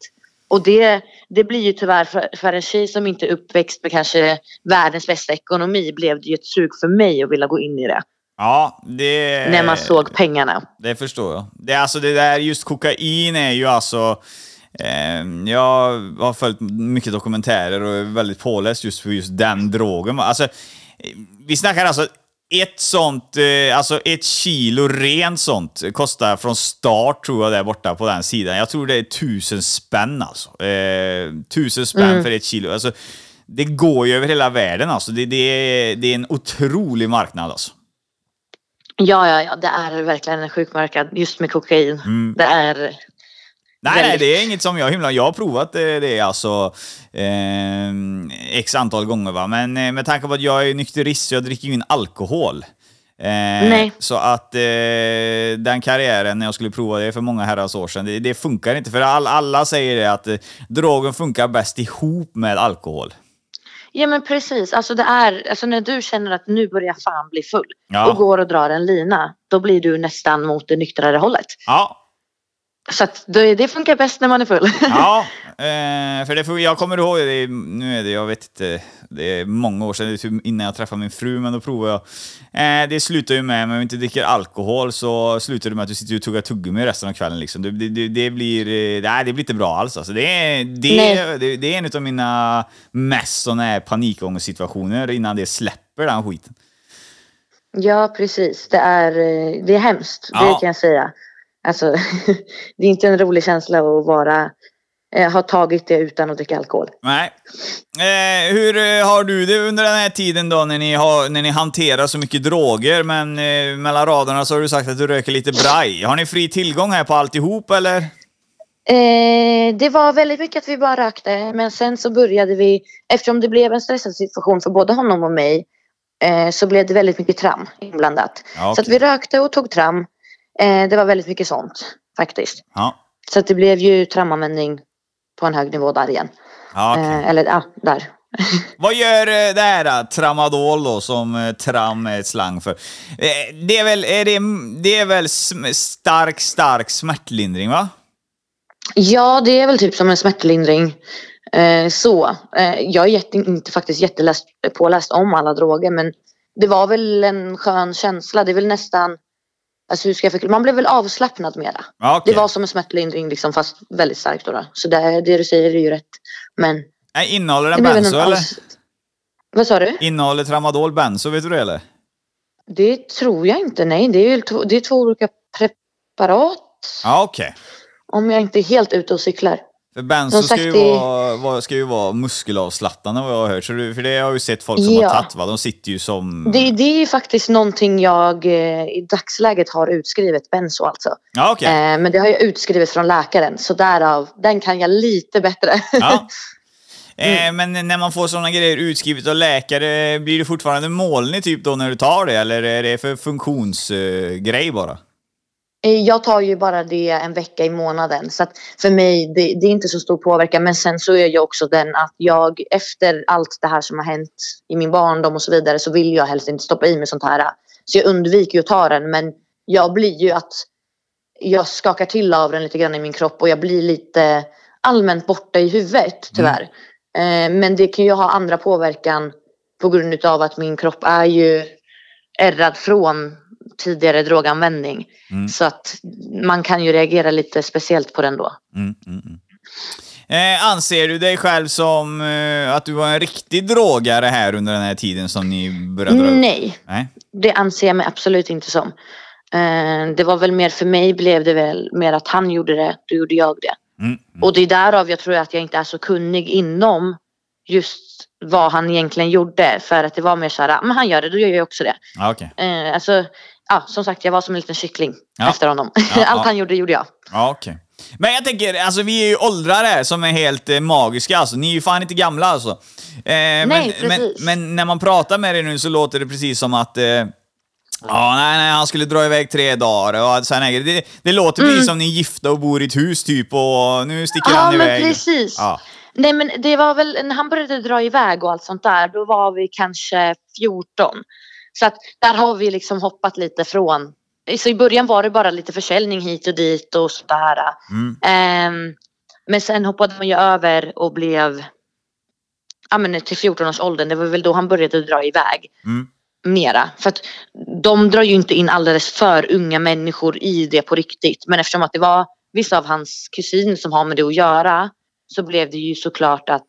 Och det, det blir ju tyvärr för, för en tjej som inte är uppväxt med kanske världens bästa ekonomi blev det ju ett sug för mig att vilja gå in i det. Ja, det... När man såg pengarna. Det förstår jag. Det, alltså det där, just kokain är ju alltså... Eh, jag har följt mycket dokumentärer och är väldigt påläst just för just den drogen. Alltså, vi snackar alltså ett sånt, eh, alltså ett kilo rent sånt kostar från start tror jag där borta på den sidan. Jag tror det är tusen spänn alltså. Eh, tusen spänn för ett kilo. Alltså, det går ju över hela världen alltså. Det, det, är, det är en otrolig marknad alltså. Ja, ja, ja, det är verkligen en sjuk marknad just med kokain. Mm. Det är... Nej, nej, det är inget som jag himla... Jag har provat det, det alltså eh, x antal gånger va, men eh, med tanke på att jag är nykterist så jag dricker ju in alkohol. Eh. Så att eh, den karriären när jag skulle prova det för många herrans år sedan, det, det funkar inte. För all, alla säger det att eh, drogen funkar bäst ihop med alkohol. Ja men precis, alltså det är, alltså när du känner att nu börjar fan bli full Ja. och går och drar en lina, då blir du nästan mot det nyktrare hållet. Ja, Så att det, det funkar bäst när man är full. [LAUGHS] Ja, eh, för det, jag kommer ihåg, det, nu är det, jag vet inte, det är många år sedan, det typ innan jag träffade min fru, men då provade jag. Eh, det slutar ju med, om jag inte dricker alkohol så slutar det med att du sitter och tuggar tuggummi resten av kvällen. Liksom. Det, det, det, det, blir, eh, nej, det blir inte bra alls. Alltså. Det, är, det, det, det är en av mina mest såna här panikångestsituationer innan det släpper den skiten. Ja, precis. Det är, det är hemskt, det Ja. kan jag säga. Alltså, [LAUGHS] det är inte en rolig känsla att vara, eh, ha tagit det utan att dricka alkohol. Nej. Eh, hur eh, har du det under den här tiden då när ni, har, när ni hanterar så mycket droger, men eh, mellan raderna så har du sagt att du röker lite braj. Har ni fri tillgång här på alltihop eller? Eh, det var väldigt mycket att vi bara rökte men sen så började vi, eftersom det blev en stressad situation för både honom och mig eh, så blev det väldigt mycket tram inblandat. Ja, Så att vi rökte och tog tram. Eh, det var väldigt mycket sånt faktiskt. Ja, Så det blev ju tramanvändning på en hög nivå där igen. ja okej. Eh, eller ja, där. [LAUGHS] Vad gör eh, det här då? tramadol då, som eh, tram är ett slang för? Eh, Det är väl, är det, det är väl stark, stark smärtlindring va? Ja, det är väl typ som en smärtlindring. Eh, så. Eh, jag är jätte, inte faktiskt jätteläst, påläst om alla droger men det var väl en skön känsla. Det är väl nästan, alltså hur ska jag förklara? Man blev väl avslappnad mera. Ja, okej. Det var som en smärtlindring liksom fast väldigt starkt då. då. Så det, det du säger är ju rätt. Men Nej, Innehåller det den benzo eller? Vad sa du? Innehåller tramadol benzo, vet du det eller? Det tror jag inte. Nej, det är, ju två, det är två olika preparat. Ja, okej. Om jag inte är helt ute och cyklar. För benzo ska ju, vara, vara, ska ju vara muskelavslappnande vad jag har hört. Så det, för det har jag ju sett folk som Ja. har tagit va? De sitter ju som... Det, det är ju faktiskt någonting jag eh, i dagsläget har utskrivet, benzo alltså. Ja, okej. Eh, men det har jag utskrivet från läkaren så därav, den kan jag lite bättre. Ja. [LAUGHS] Mm. Eh, men när man får sådana grejer utskrivet av läkare, blir du fortfarande molnig typ då när du tar det? Eller är det för funktionsgrej bara? Eh, jag tar ju bara det en vecka i månaden så för mig det, det är inte så stor påverkan men sen så är jag också den att jag efter allt det här som har hänt i min barndom och så vidare så vill jag helst inte stoppa i mig sånt här. Så jag undviker ju att ta den men jag blir ju att jag skakar till av den lite grann i min kropp och jag blir lite allmänt borta i huvudet tyvärr. Eh, men det kan ju ha andra påverkan på grund av att min kropp är ju ärrad från tidigare droganvändning. Mm. Så att man kan ju reagera lite speciellt på den då. Mm, mm, mm. Eh, anser du dig själv som eh, att du var en riktig drogare här under den här tiden som ni började dra? Nej, Nej. det anser jag mig absolut inte som. Eh, det var väl mer för mig blev det väl mer att han gjorde det, då gjorde jag det. Mm, mm. Och det är därav jag tror att jag inte är så kunnig inom just vad han egentligen gjorde. För att det var mer så här, "Ah, men han gör det, då gör jag också det. Ja, okej. Eh, alltså, ja, som sagt, jag var som en liten kyckling Ja. efter honom. Ja, [LAUGHS] Allt han gjorde, gjorde jag. Ja, okej. Men jag tänker, alltså vi är ju åldrar här som är helt eh, magiska alltså. Ni är ju fan inte gamla alltså. Eh, men, men, precis. men när man pratar med er nu så låter det precis som att eh, Ja, nej, nej, han skulle dra iväg tre dagar och sen är det, det låter precis som ni är gifta och bor i ett hus typ och nu sticker Mm. Ja, han men iväg. precis. Ja. Nej, men det var väl när han började dra iväg och allt sånt där, då var vi kanske 14. Så att där har vi liksom hoppat lite från. Så i början var det bara lite försäljning hit och dit och sådär. Mm. Ehm, men sen hoppade man ju över och blev ja, men till 14-årsåldern. Det var väl då han började dra iväg Mm. mera. För att de drar ju inte in alldeles för unga människor i det på riktigt. Men eftersom att det var vissa av hans kusiner som har med det att göra så blev det ju såklart att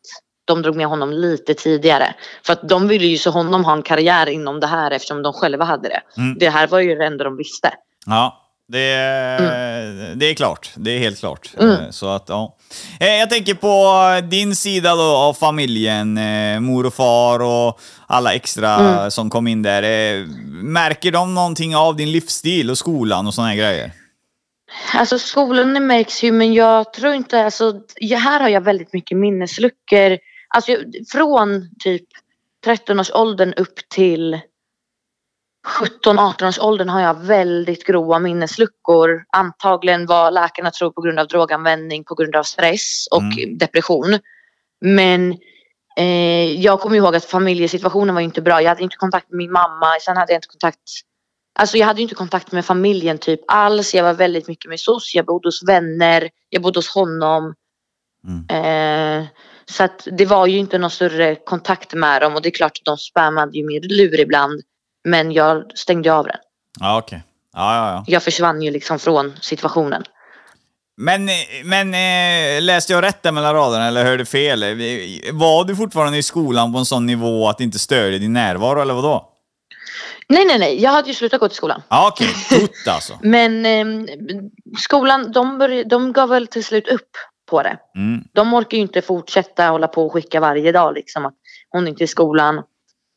de drog med honom lite tidigare. För att de ville ju så honom ha en karriär inom det här eftersom de själva hade det. Mm. Det här var ju det enda de visste. Ja, det är, det är klart. Det är helt klart. Mm. Eh, Så att, ja. Eh, Jag tänker på din sida då av familjen, eh, mor och far och alla extra Mm. som kom in där. Märker de någonting av din livsstil och skolan och här grejer? Alltså skolan märks ju men jag tror inte, alltså här har jag väldigt mycket minnesluckor. Alltså från typ 13-årsåldern upp till 17-18-årsåldern har jag väldigt grova minnesluckor. Antagligen vad läkarna tror på grund av droganvändning, på grund av stress och Mm. depression. Men eh, jag kommer ihåg att familjesituationen var inte bra. Jag hade inte kontakt med min mamma. Sen hade jag inte kontakt Alltså jag hade inte kontakt med familjen typ alls. Jag var väldigt mycket med SOS. Jag bodde hos vänner. Jag bodde hos honom. Eh, så att det var ju inte någon större kontakt med dem. Och det är klart att de spammade ju min lur ibland. Men jag stängde av den. Ja, okej. Ja, ja, ja. Jag försvann ju liksom från situationen. Men, men eh, läste jag rätt där mellan raderna eller hörde fel? Eh, Var du fortfarande i skolan på en sån nivå att det inte störde din närvaro eller vadå? Nej, nej, nej. Jag hade ju slutat gå till skolan. Ja, okej. Tutt alltså. [LAUGHS] Men eh, skolan, de, börj- de gav väl till slut upp på det. Mm. de orkar ju inte fortsätta hålla på och skicka varje dag liksom att hon är inte i skolan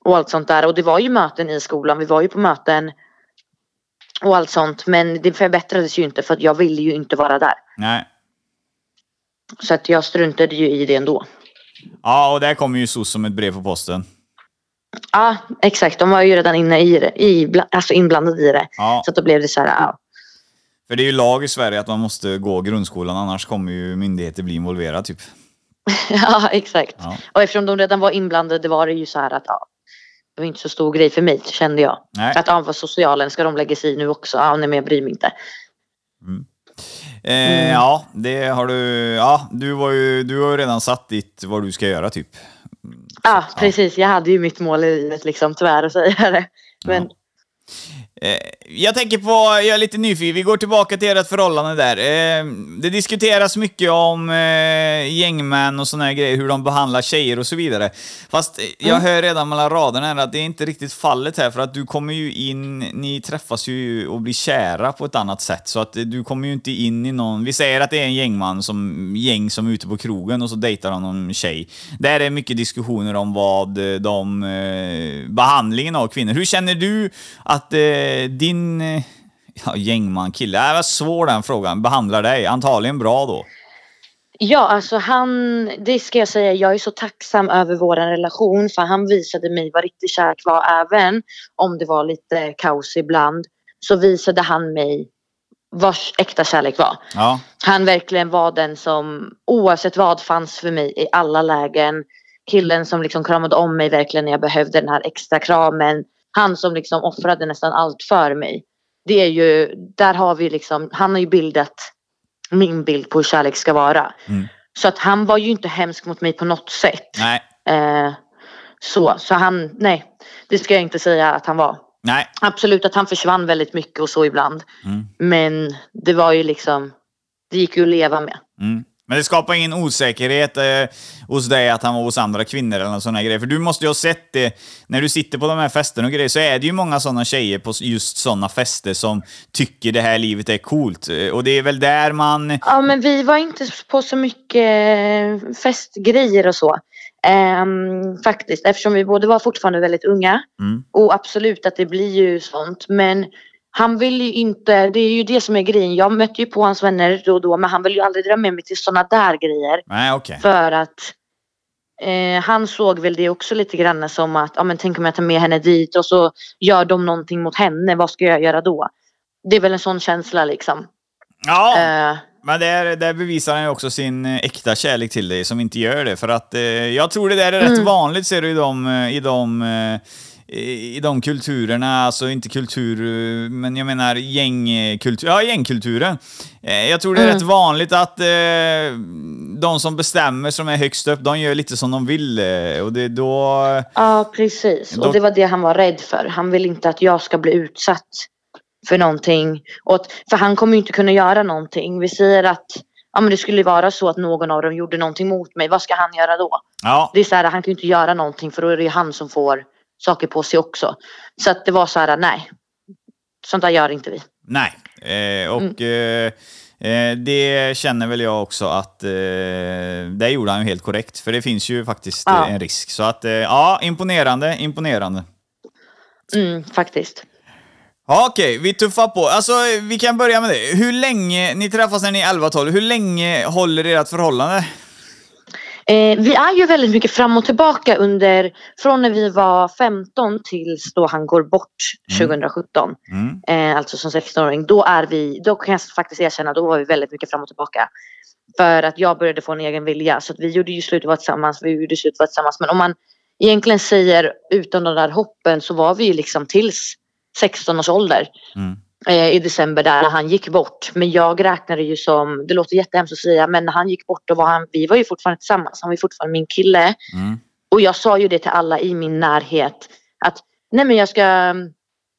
och allt sånt där. Och det var ju möten i skolan, vi var ju på möten och allt sånt. Men det förbättrades ju inte för att jag ville ju inte vara där. Nej. Så att jag struntade ju i det ändå. Ja, och där kommer ju SOS som ett brev på posten. Ja, exakt. De var ju redan inne i det, i, alltså inblandade i det. Ja, Så att då blev det så här, ja. För det är ju lag i Sverige att man måste gå grundskolan, annars kommer ju myndigheter bli involverade typ. [LAUGHS] ja, exakt. Ja. Och eftersom de redan var inblandade var det ju så här att ja, det var inte så stor grej för mig kände jag. Nej. Att ja, vad socialen ska de lägga sig i nu också? Ja, nej men jag bryr mig inte. Eh, Ja, det har du. Ja, du, var ju, du har ju redan satt ditt vad du ska göra typ. Ja, precis. Jag hade ju mitt mål i livet liksom, tyvärr att säga det. Men Eh, Jag tänker på, jag är lite nyfiken, vi går tillbaka till ert förhållande där. Eh, Det diskuteras mycket om eh, gängmän och såna här grejer, hur de behandlar tjejer och så vidare. Fast eh, jag hör redan mellan raderna här att det är inte riktigt fallet här, för att du kommer ju in, ni träffas ju och blir kära på ett annat sätt, så att eh, du kommer ju inte in i någon, vi säger att det är en gängman som, gäng som är ute på krogen och så dejtar han någon tjej. Där är mycket diskussioner om vad eh, de, eh, behandlingen av kvinnor. Hur känner du att eh, din eh, ja, gängman, kille, det var svår den frågan, behandlar dig? Antagligen bra då. ja, alltså han, det ska jag säga, jag är så tacksam över vår relation för han visade mig vad riktig kärlek var även om det var lite kaos ibland. Så visade han mig vad äkta kärlek var. Ja. Han verkligen var den som oavsett vad fanns för mig i alla lägen. Killen som liksom kramade om mig verkligen när jag behövde den här extra kramen. Han som liksom offrade nästan allt för mig. Det är ju, där har vi liksom, han har ju bildat min bild på hur kärlek ska vara. Mm. Så att han var ju inte hemsk mot mig på något sätt. Nej. Eh, så, så han, nej, det ska jag inte säga att han var. Nej. Absolut att han försvann väldigt mycket och så ibland. Mm. Men det var ju liksom, det gick ju att leva med. Mm. Men det skapar ingen osäkerhet eh, hos dig att han var hos andra kvinnor eller sådana grejer. För du måste ju ha sett det, när du sitter på de här festerna och grejer, så är det ju många sådana tjejer på just sådana fester som tycker det här livet är coolt. Eh, Och det är väl där man... Ja men vi var inte på så mycket eh, festgrejer och så. Ehm, faktiskt eftersom vi båda var fortfarande väldigt unga. Mm. Och absolut att det blir ju sånt. Men han vill ju inte, det är ju det som är grejen. Jag mötte ju på hans vänner då och då men han vill ju aldrig dra med mig till sådana där grejer. Nej, okej. För att eh, han såg väl det också lite grann som att, ja men tänk om jag tar med henne dit och så gör de någonting mot henne, vad ska jag göra då? Det är väl en sån känsla liksom. Ja, Eh, men där, där bevisar han ju också sin eh, äkta kärlek till dig som inte gör det. För att eh, jag tror det där är rätt vanligt ser du i de, eh, i de eh, i de kulturerna, alltså inte kultur, men jag menar gängkultur, ja gängkulturen. Eh, Jag tror det är rätt vanligt att eh, de som bestämmer, som är högst upp, de gör lite som de vill. eh, Och det då... Ja, precis. Då- Och det var det han var rädd för. Han vill inte att jag ska bli utsatt för någonting. Och för han kommer ju inte kunna göra någonting. Vi säger att ja, men det skulle vara så att någon av dem gjorde någonting mot mig. Vad ska han göra då? Ja, Det är så här, han kan ju inte göra någonting för då är det ju han som får saker på sig också. Så att det var så här, nej. Sånt där gör inte vi. nej. Eh, och eh, eh, det känner väl jag också att eh, det gjorde han ju helt korrekt. För det finns ju faktiskt Ja. eh, en risk. Så att, eh, ja, imponerande, imponerande. Mm, faktiskt. Ja, Okej, vi tuffar på. Alltså, vi kan börja med det. Hur länge, ni träffas när ni är 11-12, hur länge håller ert förhållande? Eh, vi är ju väldigt mycket fram och tillbaka under, från när vi var 15 tills då han går bort 2017. Mm. Eh, alltså som 16-åring. Då är vi, då kan jag faktiskt erkänna, då var vi väldigt mycket fram och tillbaka. För att jag började få en egen vilja. Så att vi gjorde ju slut och var tillsammans, vi gjorde slut och var tillsammans. Men om man egentligen säger utan de där hoppen så var vi ju liksom tills 16 års ålder. Mm. Eh, I december där när han gick bort. Men jag räknade ju som, det låter jättehemskt att säga, men när han gick bort då var han, vi var ju fortfarande tillsammans. Han var ju fortfarande min kille. Mm. Och jag sa ju det till alla i min närhet. Att nej men jag ska,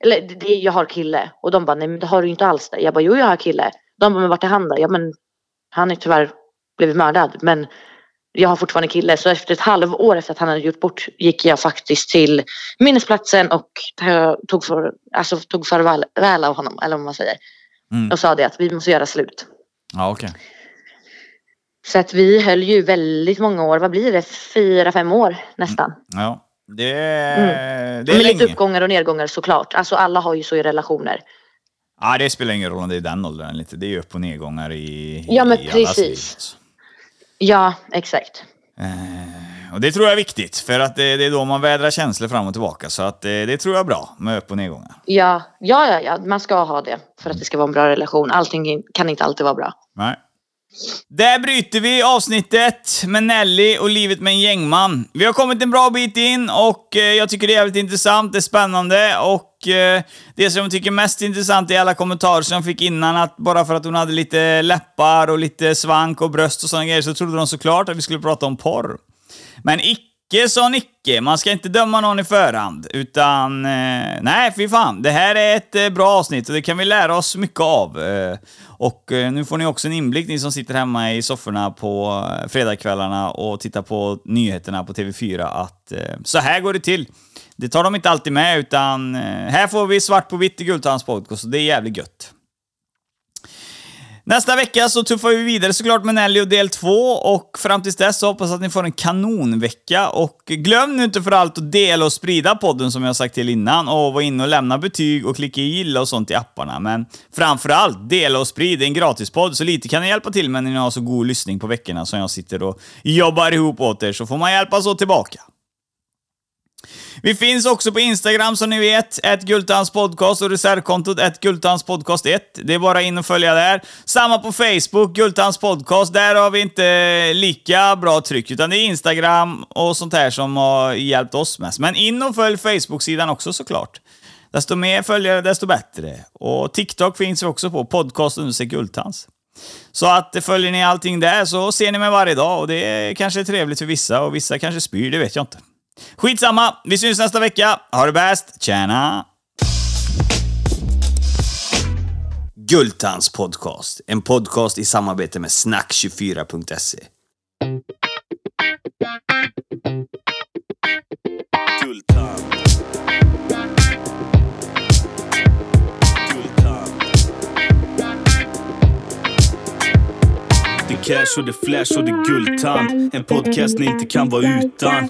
eller det, det- jag har kille. Och de bara nej men det har du inte alls det. Jag bara jo jag har kille. De bara men vart är han då? Ja men han är tyvärr blivit mördad. Men jag har fortfarande kille. Så efter ett halvår efter att han hade gjort bort gick jag faktiskt till minnesplatsen och tog, för, alltså, tog farväl väl av honom. Eller vad man säger. Mm. Och sa det att vi måste göra slut. Ja, okej. Så att vi höll ju väldigt många år. Vad blir det? Fyra, fem år nästan. Ja. Det, det är Med lite länge. uppgångar och nedgångar såklart. Alltså alla har ju så i relationer. Ja, det spelar ingen roll om det är den åldern inte. Det är ju upp och nedgångar i, Ja, men i allas precis. liv, alltså. Ja, exakt. Och det tror jag är viktigt, för att det, det är då man vädrar känslor fram och tillbaka. Så att det, det tror jag är bra med upp och nedgångar. Ja, ja, ja, ja, man ska ha det för att det ska vara en bra relation. Allting kan inte alltid vara bra. Nej. Där bryter vi avsnittet med Nelly och livet med en gängman. Vi har kommit en bra bit in och eh, jag tycker det är jävligt intressant, det är spännande och eh, det som jag tycker mest intressant är alla kommentarer som jag fick innan att bara för att hon hade lite läppar och lite svank och bröst och sådana grejer så trodde de såklart att vi skulle prata om porr. Men icke sa Nicke, man ska inte döma någon i förhand, utan eh, nej, fy fan. Det här är ett eh, bra avsnitt och det kan vi lära oss mycket av. Eh, och eh, nu får ni också en inblick, ni som sitter hemma i sofforna på eh, fredagskvällarna och tittar på nyheterna på TV4, att eh, så här går det till. Det tar de inte alltid med, utan eh, här får vi svart på vitt i Guldtands podcast och det är jävligt gött. Nästa vecka så tuffar vi vidare såklart med Nelly och del 2 och fram tills dess så hoppas jag att ni får en kanonvecka och glöm nu inte för allt att dela och sprida podden som jag sagt till innan och vara inne och lämna betyg och klicka i gilla och sånt i apparna. Men framförallt, dela och sprid. Det är en gratispodd, så lite kan ni hjälpa till med när ni har så god lyssning på veckorna som jag sitter och jobbar ihop åt er, så får man hjälpas åt tillbaka. Vi finns också på Instagram som ni vet, ett Gultans podcast och reservkontot ett Gultans podcast 1. Det är bara in och följa där. Samma på Facebook, Gultans podcast. Där har vi inte lika bra tryck, utan det är Instagram och sånt här som har hjälpt oss mest. Men in och följ Facebook-sidan också såklart. Desto mer följare, desto bättre. Och TikTok finns vi också på, podcast under Gultans. Så att eh, följer ni allting där så ser ni mig varje dag och det är kanske trevligt för vissa och vissa kanske spyr, det vet jag inte. Skitsamma, vi syns nästa vecka. Ha det bäst, tjena! Gultans podcast, en podcast i samarbete med snack24.se. Guldtand. Guldtand. Det är cash och det är flash och det är guldtand. En podcast ni inte kan vara utan.